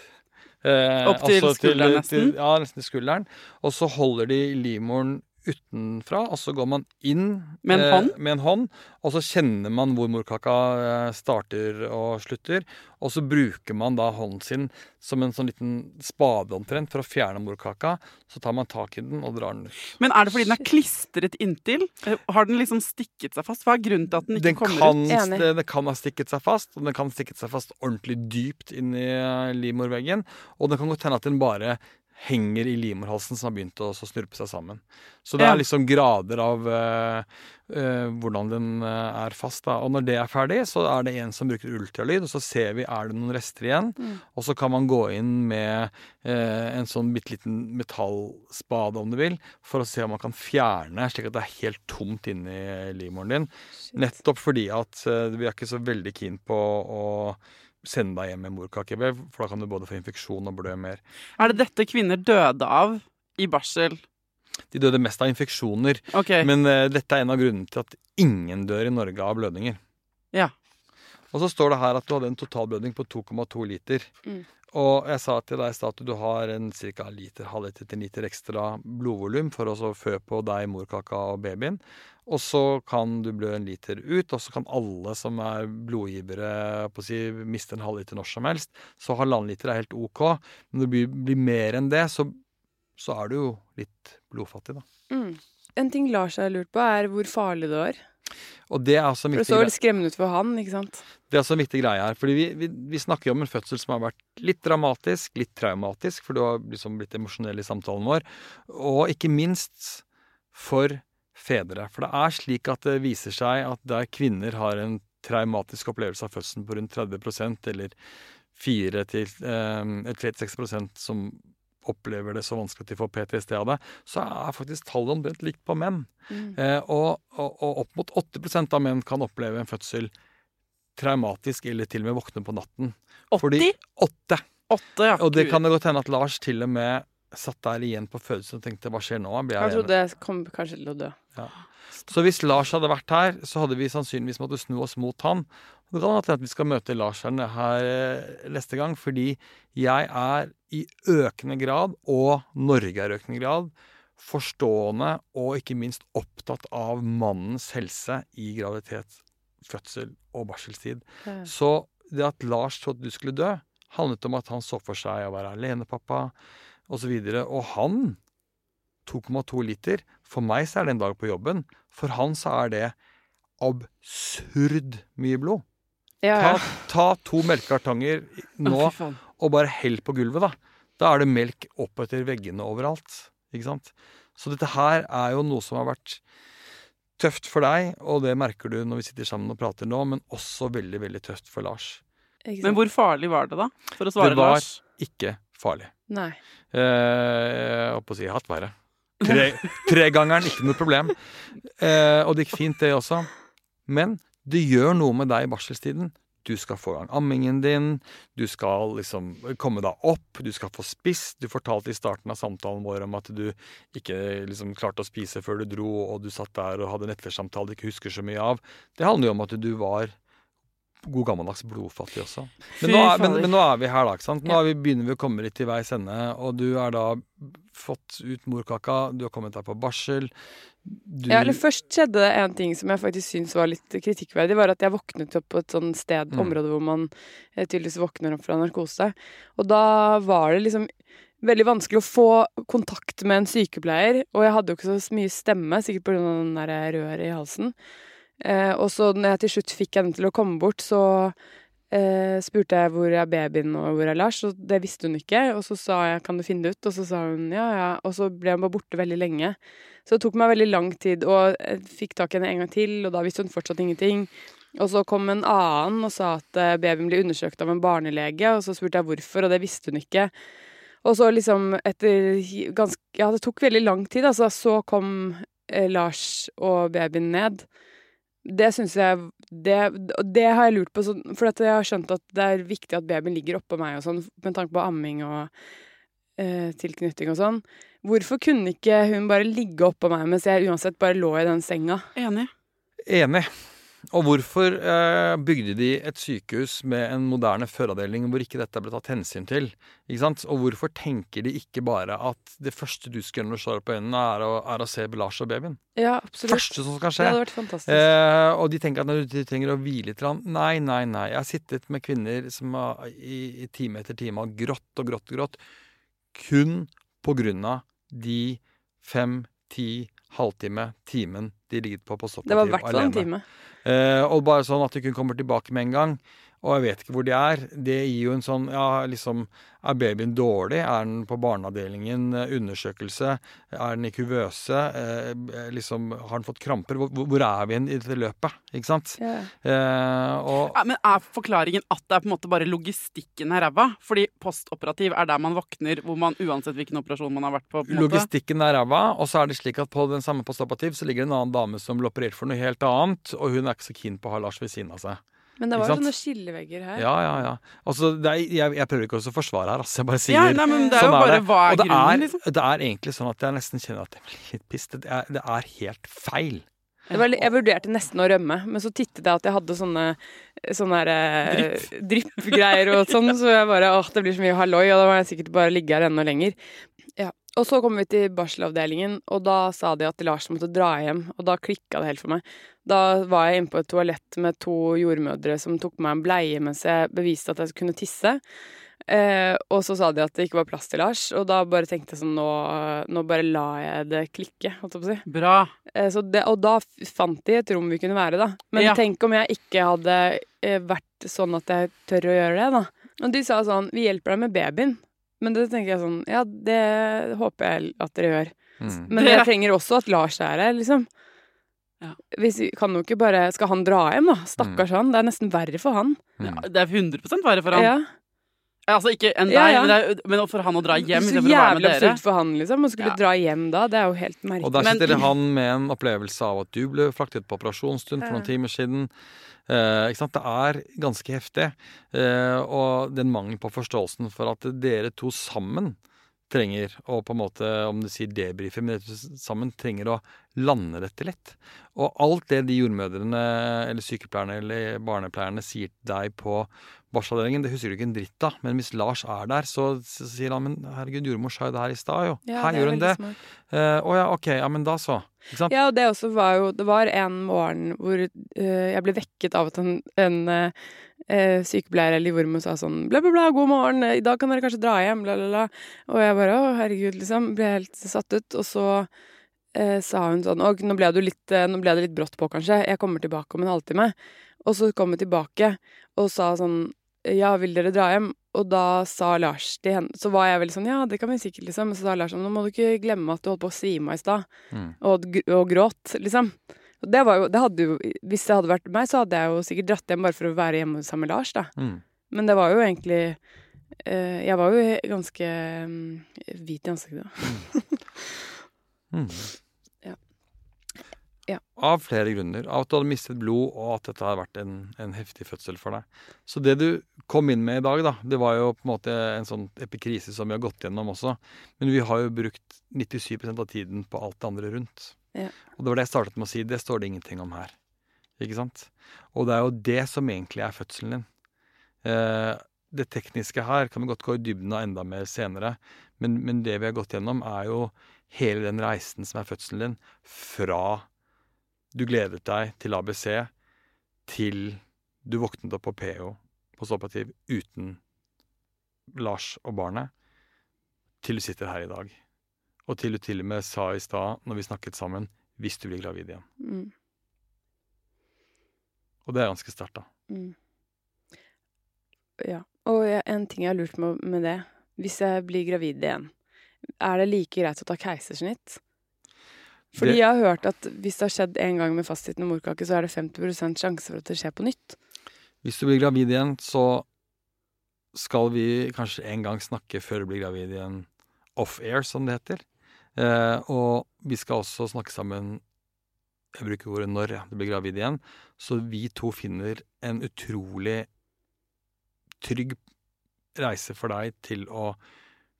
Eh, Opp til altså skulderen nesten? Til, ja, nesten til skulderen. Og så holder de livmoren utenfra, og så går man inn Med en eh, hånd? med en hånd, og så kjenner man hvor morkaka eh, starter og slutter. Og så bruker man da hånden sin som en sånn liten spade omtrent for å fjerne morkaka. Så tar man tak i den og drar den ut. Men er det fordi den er klistret inntil? Har den liksom stikket seg fast? Hva er grunnen til at den ikke Den kommer kan, ut? Enig. det, det kan ha stikket seg fast, og den kan stikket seg fast ordentlig dypt inn i eh, livmorveggen. Og det kan godt hende at den bare henger i livmorhalsen som har begynt å så snurpe seg sammen. Så det er liksom grader av uh, uh, hvordan den uh, er fast. Da. Og når det er ferdig, så er det en som bruker ultralyd, og så ser vi er det noen rester igjen. Mm. Og så kan man gå inn med en sånn bitte liten metallspade, om du vil, for å se om man kan fjerne, slik at det er helt tomt inni livmoren din. Nettopp fordi at vi er ikke så veldig keen på å sende deg hjem med morkakevev, for da kan du både få infeksjon og blø mer. Er det dette kvinner døde av i barsel? De døde mest av infeksjoner, Okay. men uh, dette er en av grunnene til at ingen dør i Norge av blødninger. Ja. Og så står det her at du hadde en totalblødning på 2,2 liter. Mm. Og jeg sa til deg i stad at du har en ca. liter, halvliter til en liter ekstra blodvolum for å fø på deg, morkaka og babyen. Og så kan du blø en liter ut, og så kan alle som er blodgivere på å si, miste en halvliter når som helst. Så halvannen liter er helt OK. Men når det blir, blir mer enn det, så, så er du jo litt blodfattig, da. Mm. En ting Lars har lurt på, er hvor farlig det var. Og det er også en For det viktig så greie. skremmende ut for han, ikke sant? Det er også en viktig greie her. fordi vi, vi, vi snakker jo om en fødsel som har vært litt dramatisk, litt traumatisk, for du har liksom blitt emosjonell i samtalen vår. Og ikke minst for fedre. For det er slik at det viser seg at der kvinner har en traumatisk opplevelse av fødselen på rundt 30% eller 4 til eh, 36 som opplever det så vanskelig at de får PTSD av det, så er faktisk tallet omtrent likt på menn. Mm. Eh, og, og, og opp mot 80% av menn kan oppleve en fødsel traumatisk eller til og med våkne på natten. 80? Fordi åtte. Åtte, ja. Og det kan det godt hende at Lars til og med satt der igjen på fødselen og tenkte hva skjer nå? Blir jeg, jeg trodde jeg kom kanskje til å dø. Så hvis Lars hadde vært her, så hadde vi sannsynligvis måttet snu oss mot han. Det kan hende at vi skal møte Lars her eh, neste gang, fordi jeg er i økende grad, og Norge er i økende grad, forstående og ikke minst opptatt av mannens helse i graviditet, fødsel og barselstid. Ja. Så det at Lars trodde du skulle dø, handlet om at han så for seg å være alenepappa osv. Og, så og han 2,2 liter. For meg så er det en dag på jobben. For han så er det absurd mye blod. Ja, Ta, ja. ta to melkekartonger nå oh, og bare hell på gulvet, da. Da er det melk opp etter veggene overalt. Ikke sant? Så dette her er jo noe som har vært tøft for deg, og det merker du når vi sitter sammen og prater nå, men også veldig, veldig tøft for Lars. Men hvor farlig var det, da? For å svare Det var- Lars. Ikke farlig. Nei. Eh, jeg holdt på å si hatt verre. Tre, tregangeren, ikke noe problem. Eh, og det gikk fint, det også. Men det gjør noe med deg i barselstiden. Du skal få i gang ammingen din, du skal liksom komme deg opp, du skal få spist. Du fortalte i starten av samtalen vår om at du ikke liksom klarte å spise før du dro, og du satt der og hadde nettverkssamtale du ikke husker så mye av. Det handler jo om at du var god gammeldags blodfattig også. Men nå, er, men, men nå er vi her, da. ikke sant? Nå vi, begynner vi å komme litt til veis ende, og du har da fått ut morkaka, du har kommet deg på barsel. Du, Ja, eller Først skjedde det en ting som jeg faktisk syns var litt kritikkverdig. var At jeg våknet opp på et sånt sted, Mm. område hvor man eh, tydeligvis våkner opp fra narkose. Og da var det liksom veldig vanskelig å få kontakt med en sykepleier. Og jeg hadde jo ikke så mye stemme, sikkert pga. den der røret i halsen. Eh, og så når jeg til slutt fikk henne til å komme bort, så eh, spurte jeg hvor er babyen og hvor er Lars, og det visste hun ikke. Og så sa jeg kan du finne det ut, og så sa hun ja, ja. Og så ble hun bare borte veldig lenge. Så det tok meg veldig lang tid, og jeg fikk tak i henne en gang til, og da visste hun fortsatt ingenting. Og så kom en annen og sa at eh, babyen ble undersøkt av en barnelege, og så spurte jeg hvorfor, og det visste hun ikke. Og så liksom etter ganske Ja, det tok veldig lang tid, altså. Så kom eh, Lars og babyen ned. Det syns jeg det, det har jeg lurt på, sånn, for at jeg har skjønt at det er viktig at babyen ligger oppå meg og sånn, med tanke på amming og eh, tilknytning og sånn. Hvorfor kunne ikke hun bare ligge oppå meg mens jeg uansett bare lå i den senga? Enig. Enig. Og hvorfor eh, bygde de et sykehus med en moderne fødeavdeling hvor ikke dette ble tatt hensyn til? Ikke sant? Og hvorfor tenker de ikke bare at det første du skal gjøre når du slår opp øynene, er å, er å se Lars og babyen? Ja, absolutt. Første som skal skje. Det hadde vært fantastisk. Eh, og de tenker at du trenger å hvile litt. Nei, nei, nei. Jeg har sittet med kvinner som har, i, i time etter time har grått og grått og grått. Kun på grunn av de fem, ti, halvtime, timen de ligget på på det var i hvert fall en time. Eh, og bare sånn at de kunne kommer tilbake med en gang. Og jeg vet ikke hvor de er. Det gir jo en sånn Ja, liksom Er babyen dårlig? Er den på barneavdelingen? Undersøkelse? Er den i kuvøse? Eh, liksom Har den fått kramper? Hvor, hvor er vi i dette løpet? Ikke sant? Ja. Eh, og Ja, men er forklaringen at det er på en måte bare logistikken er ræva? Fordi postoperativ er der man våkner, hvor man uansett hvilken operasjon man har vært på. på. Logistikken er ræva, og så er det slik at på den samme postoperativ så ligger det en annen dame som ble operert for noe helt annet, og hun er ikke så keen på å ha Lars ved siden av seg. Men det var jo sånne skillevegger her. Ja, ja, ja. Altså, det er, jeg, jeg prøver ikke å forsvare her, altså. Jeg bare sier Ja, nei, men det er jo sånn bare det. hva er Og det grunnen, er, liksom? det er egentlig sånn at jeg nesten kjenner at jeg blir litt piss. Det er, det er helt feil. Det var, jeg vurderte nesten å rømme, men så tittet jeg at jeg hadde sånne, sånne eh, dryppgreier og sånn, så jeg bare åh, det blir så mye halloi, og da må jeg sikkert bare ligge her enda lenger. Ja. Og så kom vi til barselavdelingen, og da sa de at Lars måtte dra hjem, og da klikka det helt for meg. Da var jeg inne på et toalett med to jordmødre som tok meg en bleie mens jeg beviste at jeg kunne tisse. Eh, og så sa de at det ikke var plass til Lars, og da bare tenkte jeg sånn Nå, nå bare la jeg det klikke, holdt jeg på å si. Bra. Eh, Så det, og da fant de et rom vi kunne være, da. Men Ja. tenk om jeg ikke hadde eh, vært sånn at jeg tør å gjøre det, da. Og de sa sånn Vi hjelper deg med babyen. Men det tenker jeg sånn Ja, det håper jeg at dere gjør. Mm. Men jeg trenger også at Lars er her, liksom. Ja. Hvis vi kan jo ikke bare Skal han dra hjem, da? Stakkars han. Det er nesten verre for han. Ja, Mm. det er 100% verre for han. Ja. Altså ikke enn deg, Ja, ja. Men, det er, men for han å dra hjem Så istedenfor å være med jævlig absurd for han, liksom. Å skulle Ja. dra hjem da. Det er jo helt merkelig. Og der Men- sitter han med en opplevelse av at du ble fraktet på operasjonsstund for noen timer siden. Sant? Det er ganske heftig. Eh, og den mangelen på forståelsen for at dere to sammen trenger å på en måte, om du sier debrife, men dere sammen trenger å lande dette litt. Og alt det de jordmødrene eller sykepleierne eller barnepleierne sier til deg på barselavdelingen, det husker du ikke en dritt av. Men hvis Lars er der, så, så sier han men herregud, jordmor sa jo det her i stad, jo. Ja, her er gjør hun det. Å uh, Å ja, ok, ja, men da så. Ja, og det også var jo Det var en morgen hvor uh, jeg ble vekket av at en, en uh, eh, sykepleier eller jordmor sa sånn bla, bla, bla, god morgen, i dag kan dere kanskje dra hjem, bla, bla, bla. Og jeg bare å, herregud, liksom. Ble helt satt ut. Og så eh, sa hun sånn og nå ble, du litt, eh, nå ble det litt brått på, kanskje. Jeg kommer tilbake om en halvtime. Og så kom hun tilbake og sa sånn Ja, vil dere dra hjem? Og da sa Lars til henne Så var jeg veldig sånn Ja, det kan vi sikkert, liksom. Men så sa Lars sånn Nå må du ikke glemme at du holdt på å svime av i stad Mm. og, og gråt, liksom. Og det var jo, det hadde jo, hvis det hadde vært meg, så hadde jeg jo sikkert dratt hjem bare for å være hjemme sammen med Lars, da. Mm. Men det var jo egentlig eh, Jeg var jo ganske um, hvit i ansiktet. da. Mm. Ja. Av flere grunner. Av at du hadde mistet blod, og at dette hadde vært en, en heftig fødsel for deg. Så det du kom inn med i dag, da, det var jo på en måte en sånn epikrise som vi har gått gjennom også. Men vi har jo brukt 97% av tiden på alt det andre rundt. Ja. Og det var det jeg startet med å si. Det står det ingenting om her. Ikke sant? Og det er jo det som egentlig er fødselen din. Eh, det tekniske her kan vi godt gå i dybden av enda mer senere, men, men det vi har gått gjennom, er jo hele den reisen som er fødselen din, fra du gledet deg til ABC, til du våknet opp på PO på stoppativ uten Lars og barnet, til du sitter her i dag. Og til du til og med sa i stad, når vi snakket sammen, hvis du blir gravid igjen. Mm, Og det er ganske sterkt, da. mm. Ja. Og en ting jeg har lurt med, med det Hvis jeg blir gravid igjen, er det like greit å ta keisersnitt? Fordi jeg har hørt at hvis det har skjedd en gang med fastsittende morkake, så er det 50% sjanse for at det skjer på nytt. Hvis du blir gravid igjen, så skal vi kanskje en gang snakke før du blir gravid igjen off-air, som det heter. Eh, og vi skal også snakke sammen Jeg bruker ordet når ja, du blir gravid igjen. Så vi to finner en utrolig trygg reise for deg til å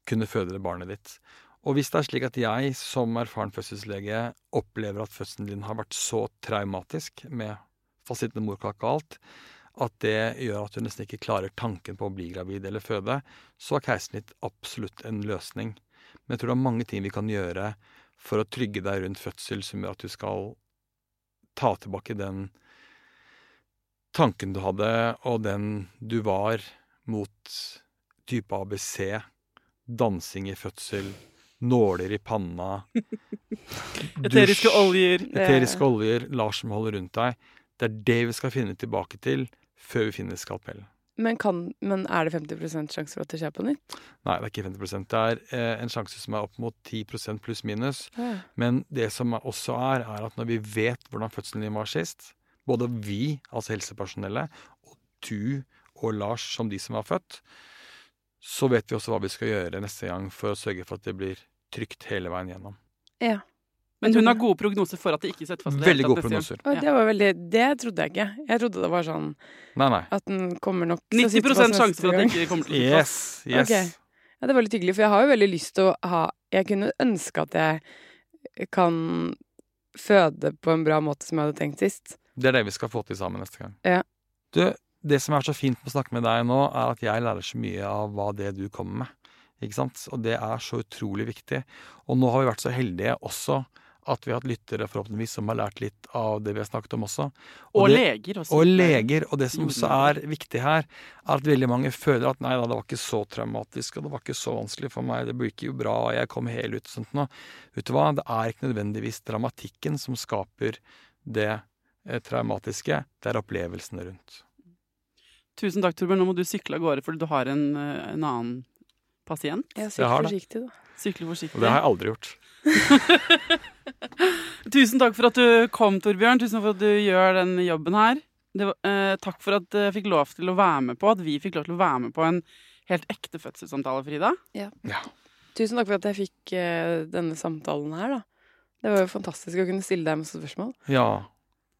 kunne føde det barnet ditt. Og hvis det er slik at jeg som erfaren fødselslege opplever at fødselen din har vært så traumatisk med fastsittende morkake og alt, at det gjør at du nesten ikke klarer tanken på å bli gravid eller føde, så er keisersnitt absolutt en løsning. Men jeg tror det er mange ting vi kan gjøre for å trygge deg rundt fødsel, som gjør at du skal ta tilbake den tanken du hadde, og den du var, mot type ABC, dansing i fødsel, nåler i panna Eteriske oljer. Eteriske oljer, Lars som holder rundt deg. Det er det vi skal finne tilbake til før vi finner skalpellen. Men, kan, men er det 50 sjanse for at det skjer på nytt? Nei, det er ikke 50% Det er eh, en sjanse som er opp mot 10% pluss minus. Ja. Men det som også er, er at når vi vet hvordan fødselen din var sist, både vi, altså helsepersonellet, og du og Lars som de som var født, så vet vi også hva vi skal gjøre neste gang for å sørge for at det blir trygt hele veien gjennom. Ja. Men hun har gode prognoser for at det ikke setter fast det Veldig gode prognoser. Ja. det var veldig Det trodde jeg ikke. Jeg trodde det var sånn Nei, nei. at den kommer nok 90 sitte sjanse for at det ikke kommer til å sitte fast. Yes, yes. Ok. Ja, det var litt hyggelig, for jeg har jo veldig lyst til å ha Jeg kunne ønske at jeg kan føde på en bra måte som jeg hadde tenkt sist. Det er det vi skal få til sammen neste gang. Ja. Du, det som er så fint med å snakke med deg nå, er at jeg lærer så mye av hva det du kommer med. Ikke sant? Og det er så utrolig viktig. Og nå har vi vært så heldige også at vi har hatt lyttere forhåpentligvis som har lært litt av det vi har snakket om også. Og det, leger også. og leger. Og det som også er viktig her, er at veldig mange føler at nei da, det var ikke så traumatisk, og det var ikke så vanskelig for meg, det gikk jo bra, og jeg kom hel ut og sånt noe. Vet du hva, det er ikke nødvendigvis dramatikken som skaper det eh, traumatiske, det er opplevelsene rundt. Tusen takk, Torbjørn. Nå må du sykle av gårde fordi du har en, eh, en annen pasient. Jeg Jeg har er det. forsiktig, da. Sykle forsiktig. Og det har jeg aldri gjort. Tusen takk for at du kom, Torbjørn. Tusen takk for at du gjør den jobben her. Det var, eh, takk for at jeg fikk lov til å være med på At vi fikk lov til å være med på en helt ekte fødselssamtale, Frida. Ja. Tusen takk for at jeg fikk eh, denne samtalen her, da. Det var jo fantastisk å kunne stille deg masse spørsmål. ja.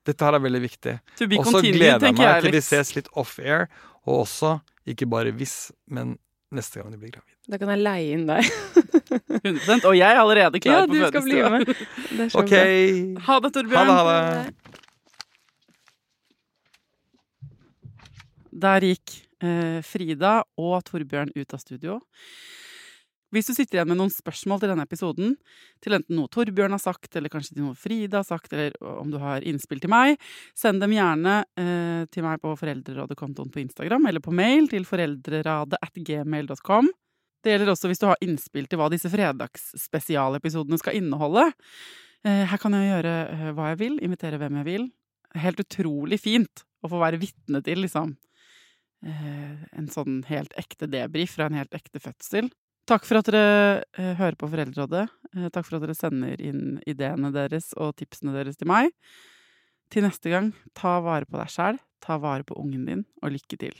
Dette her er veldig viktig. Og så gleder jeg meg til vi ses litt off-air, og også, ikke bare hvis, men neste gang du blir gravid. Da kan jeg leie inn deg. 100 Og jeg er allerede klar ja, på du skal bli med. OK! bra. Ha det, Torbjørn. Ha det, ha det. Der gikk eh, Frida og Torbjørn ut av studio. Hvis du sitter igjen med noen spørsmål til denne episoden, til enten noe Torbjørn har sagt, eller kanskje til noe Frida har sagt, eller om du har innspill til meg, send dem gjerne eh, til meg på Foreldrerådet-kontoen på Instagram, eller på mail til foreldreradet at gmail.com. Det gjelder også hvis du har innspill til hva disse fredagsspesialepisodene skal inneholde. Eh, her kan jeg gjøre eh, hva jeg vil, invitere hvem jeg vil. Helt utrolig fint å få være vitne til, liksom eh, en sånn helt ekte debrief fra en helt ekte fødsel. Takk for at dere hører på Foreldrerådet. Takk for at dere sender inn ideene deres og tipsene deres til meg. Til neste gang, ta vare på deg sjæl, ta vare på ungen din, og lykke til.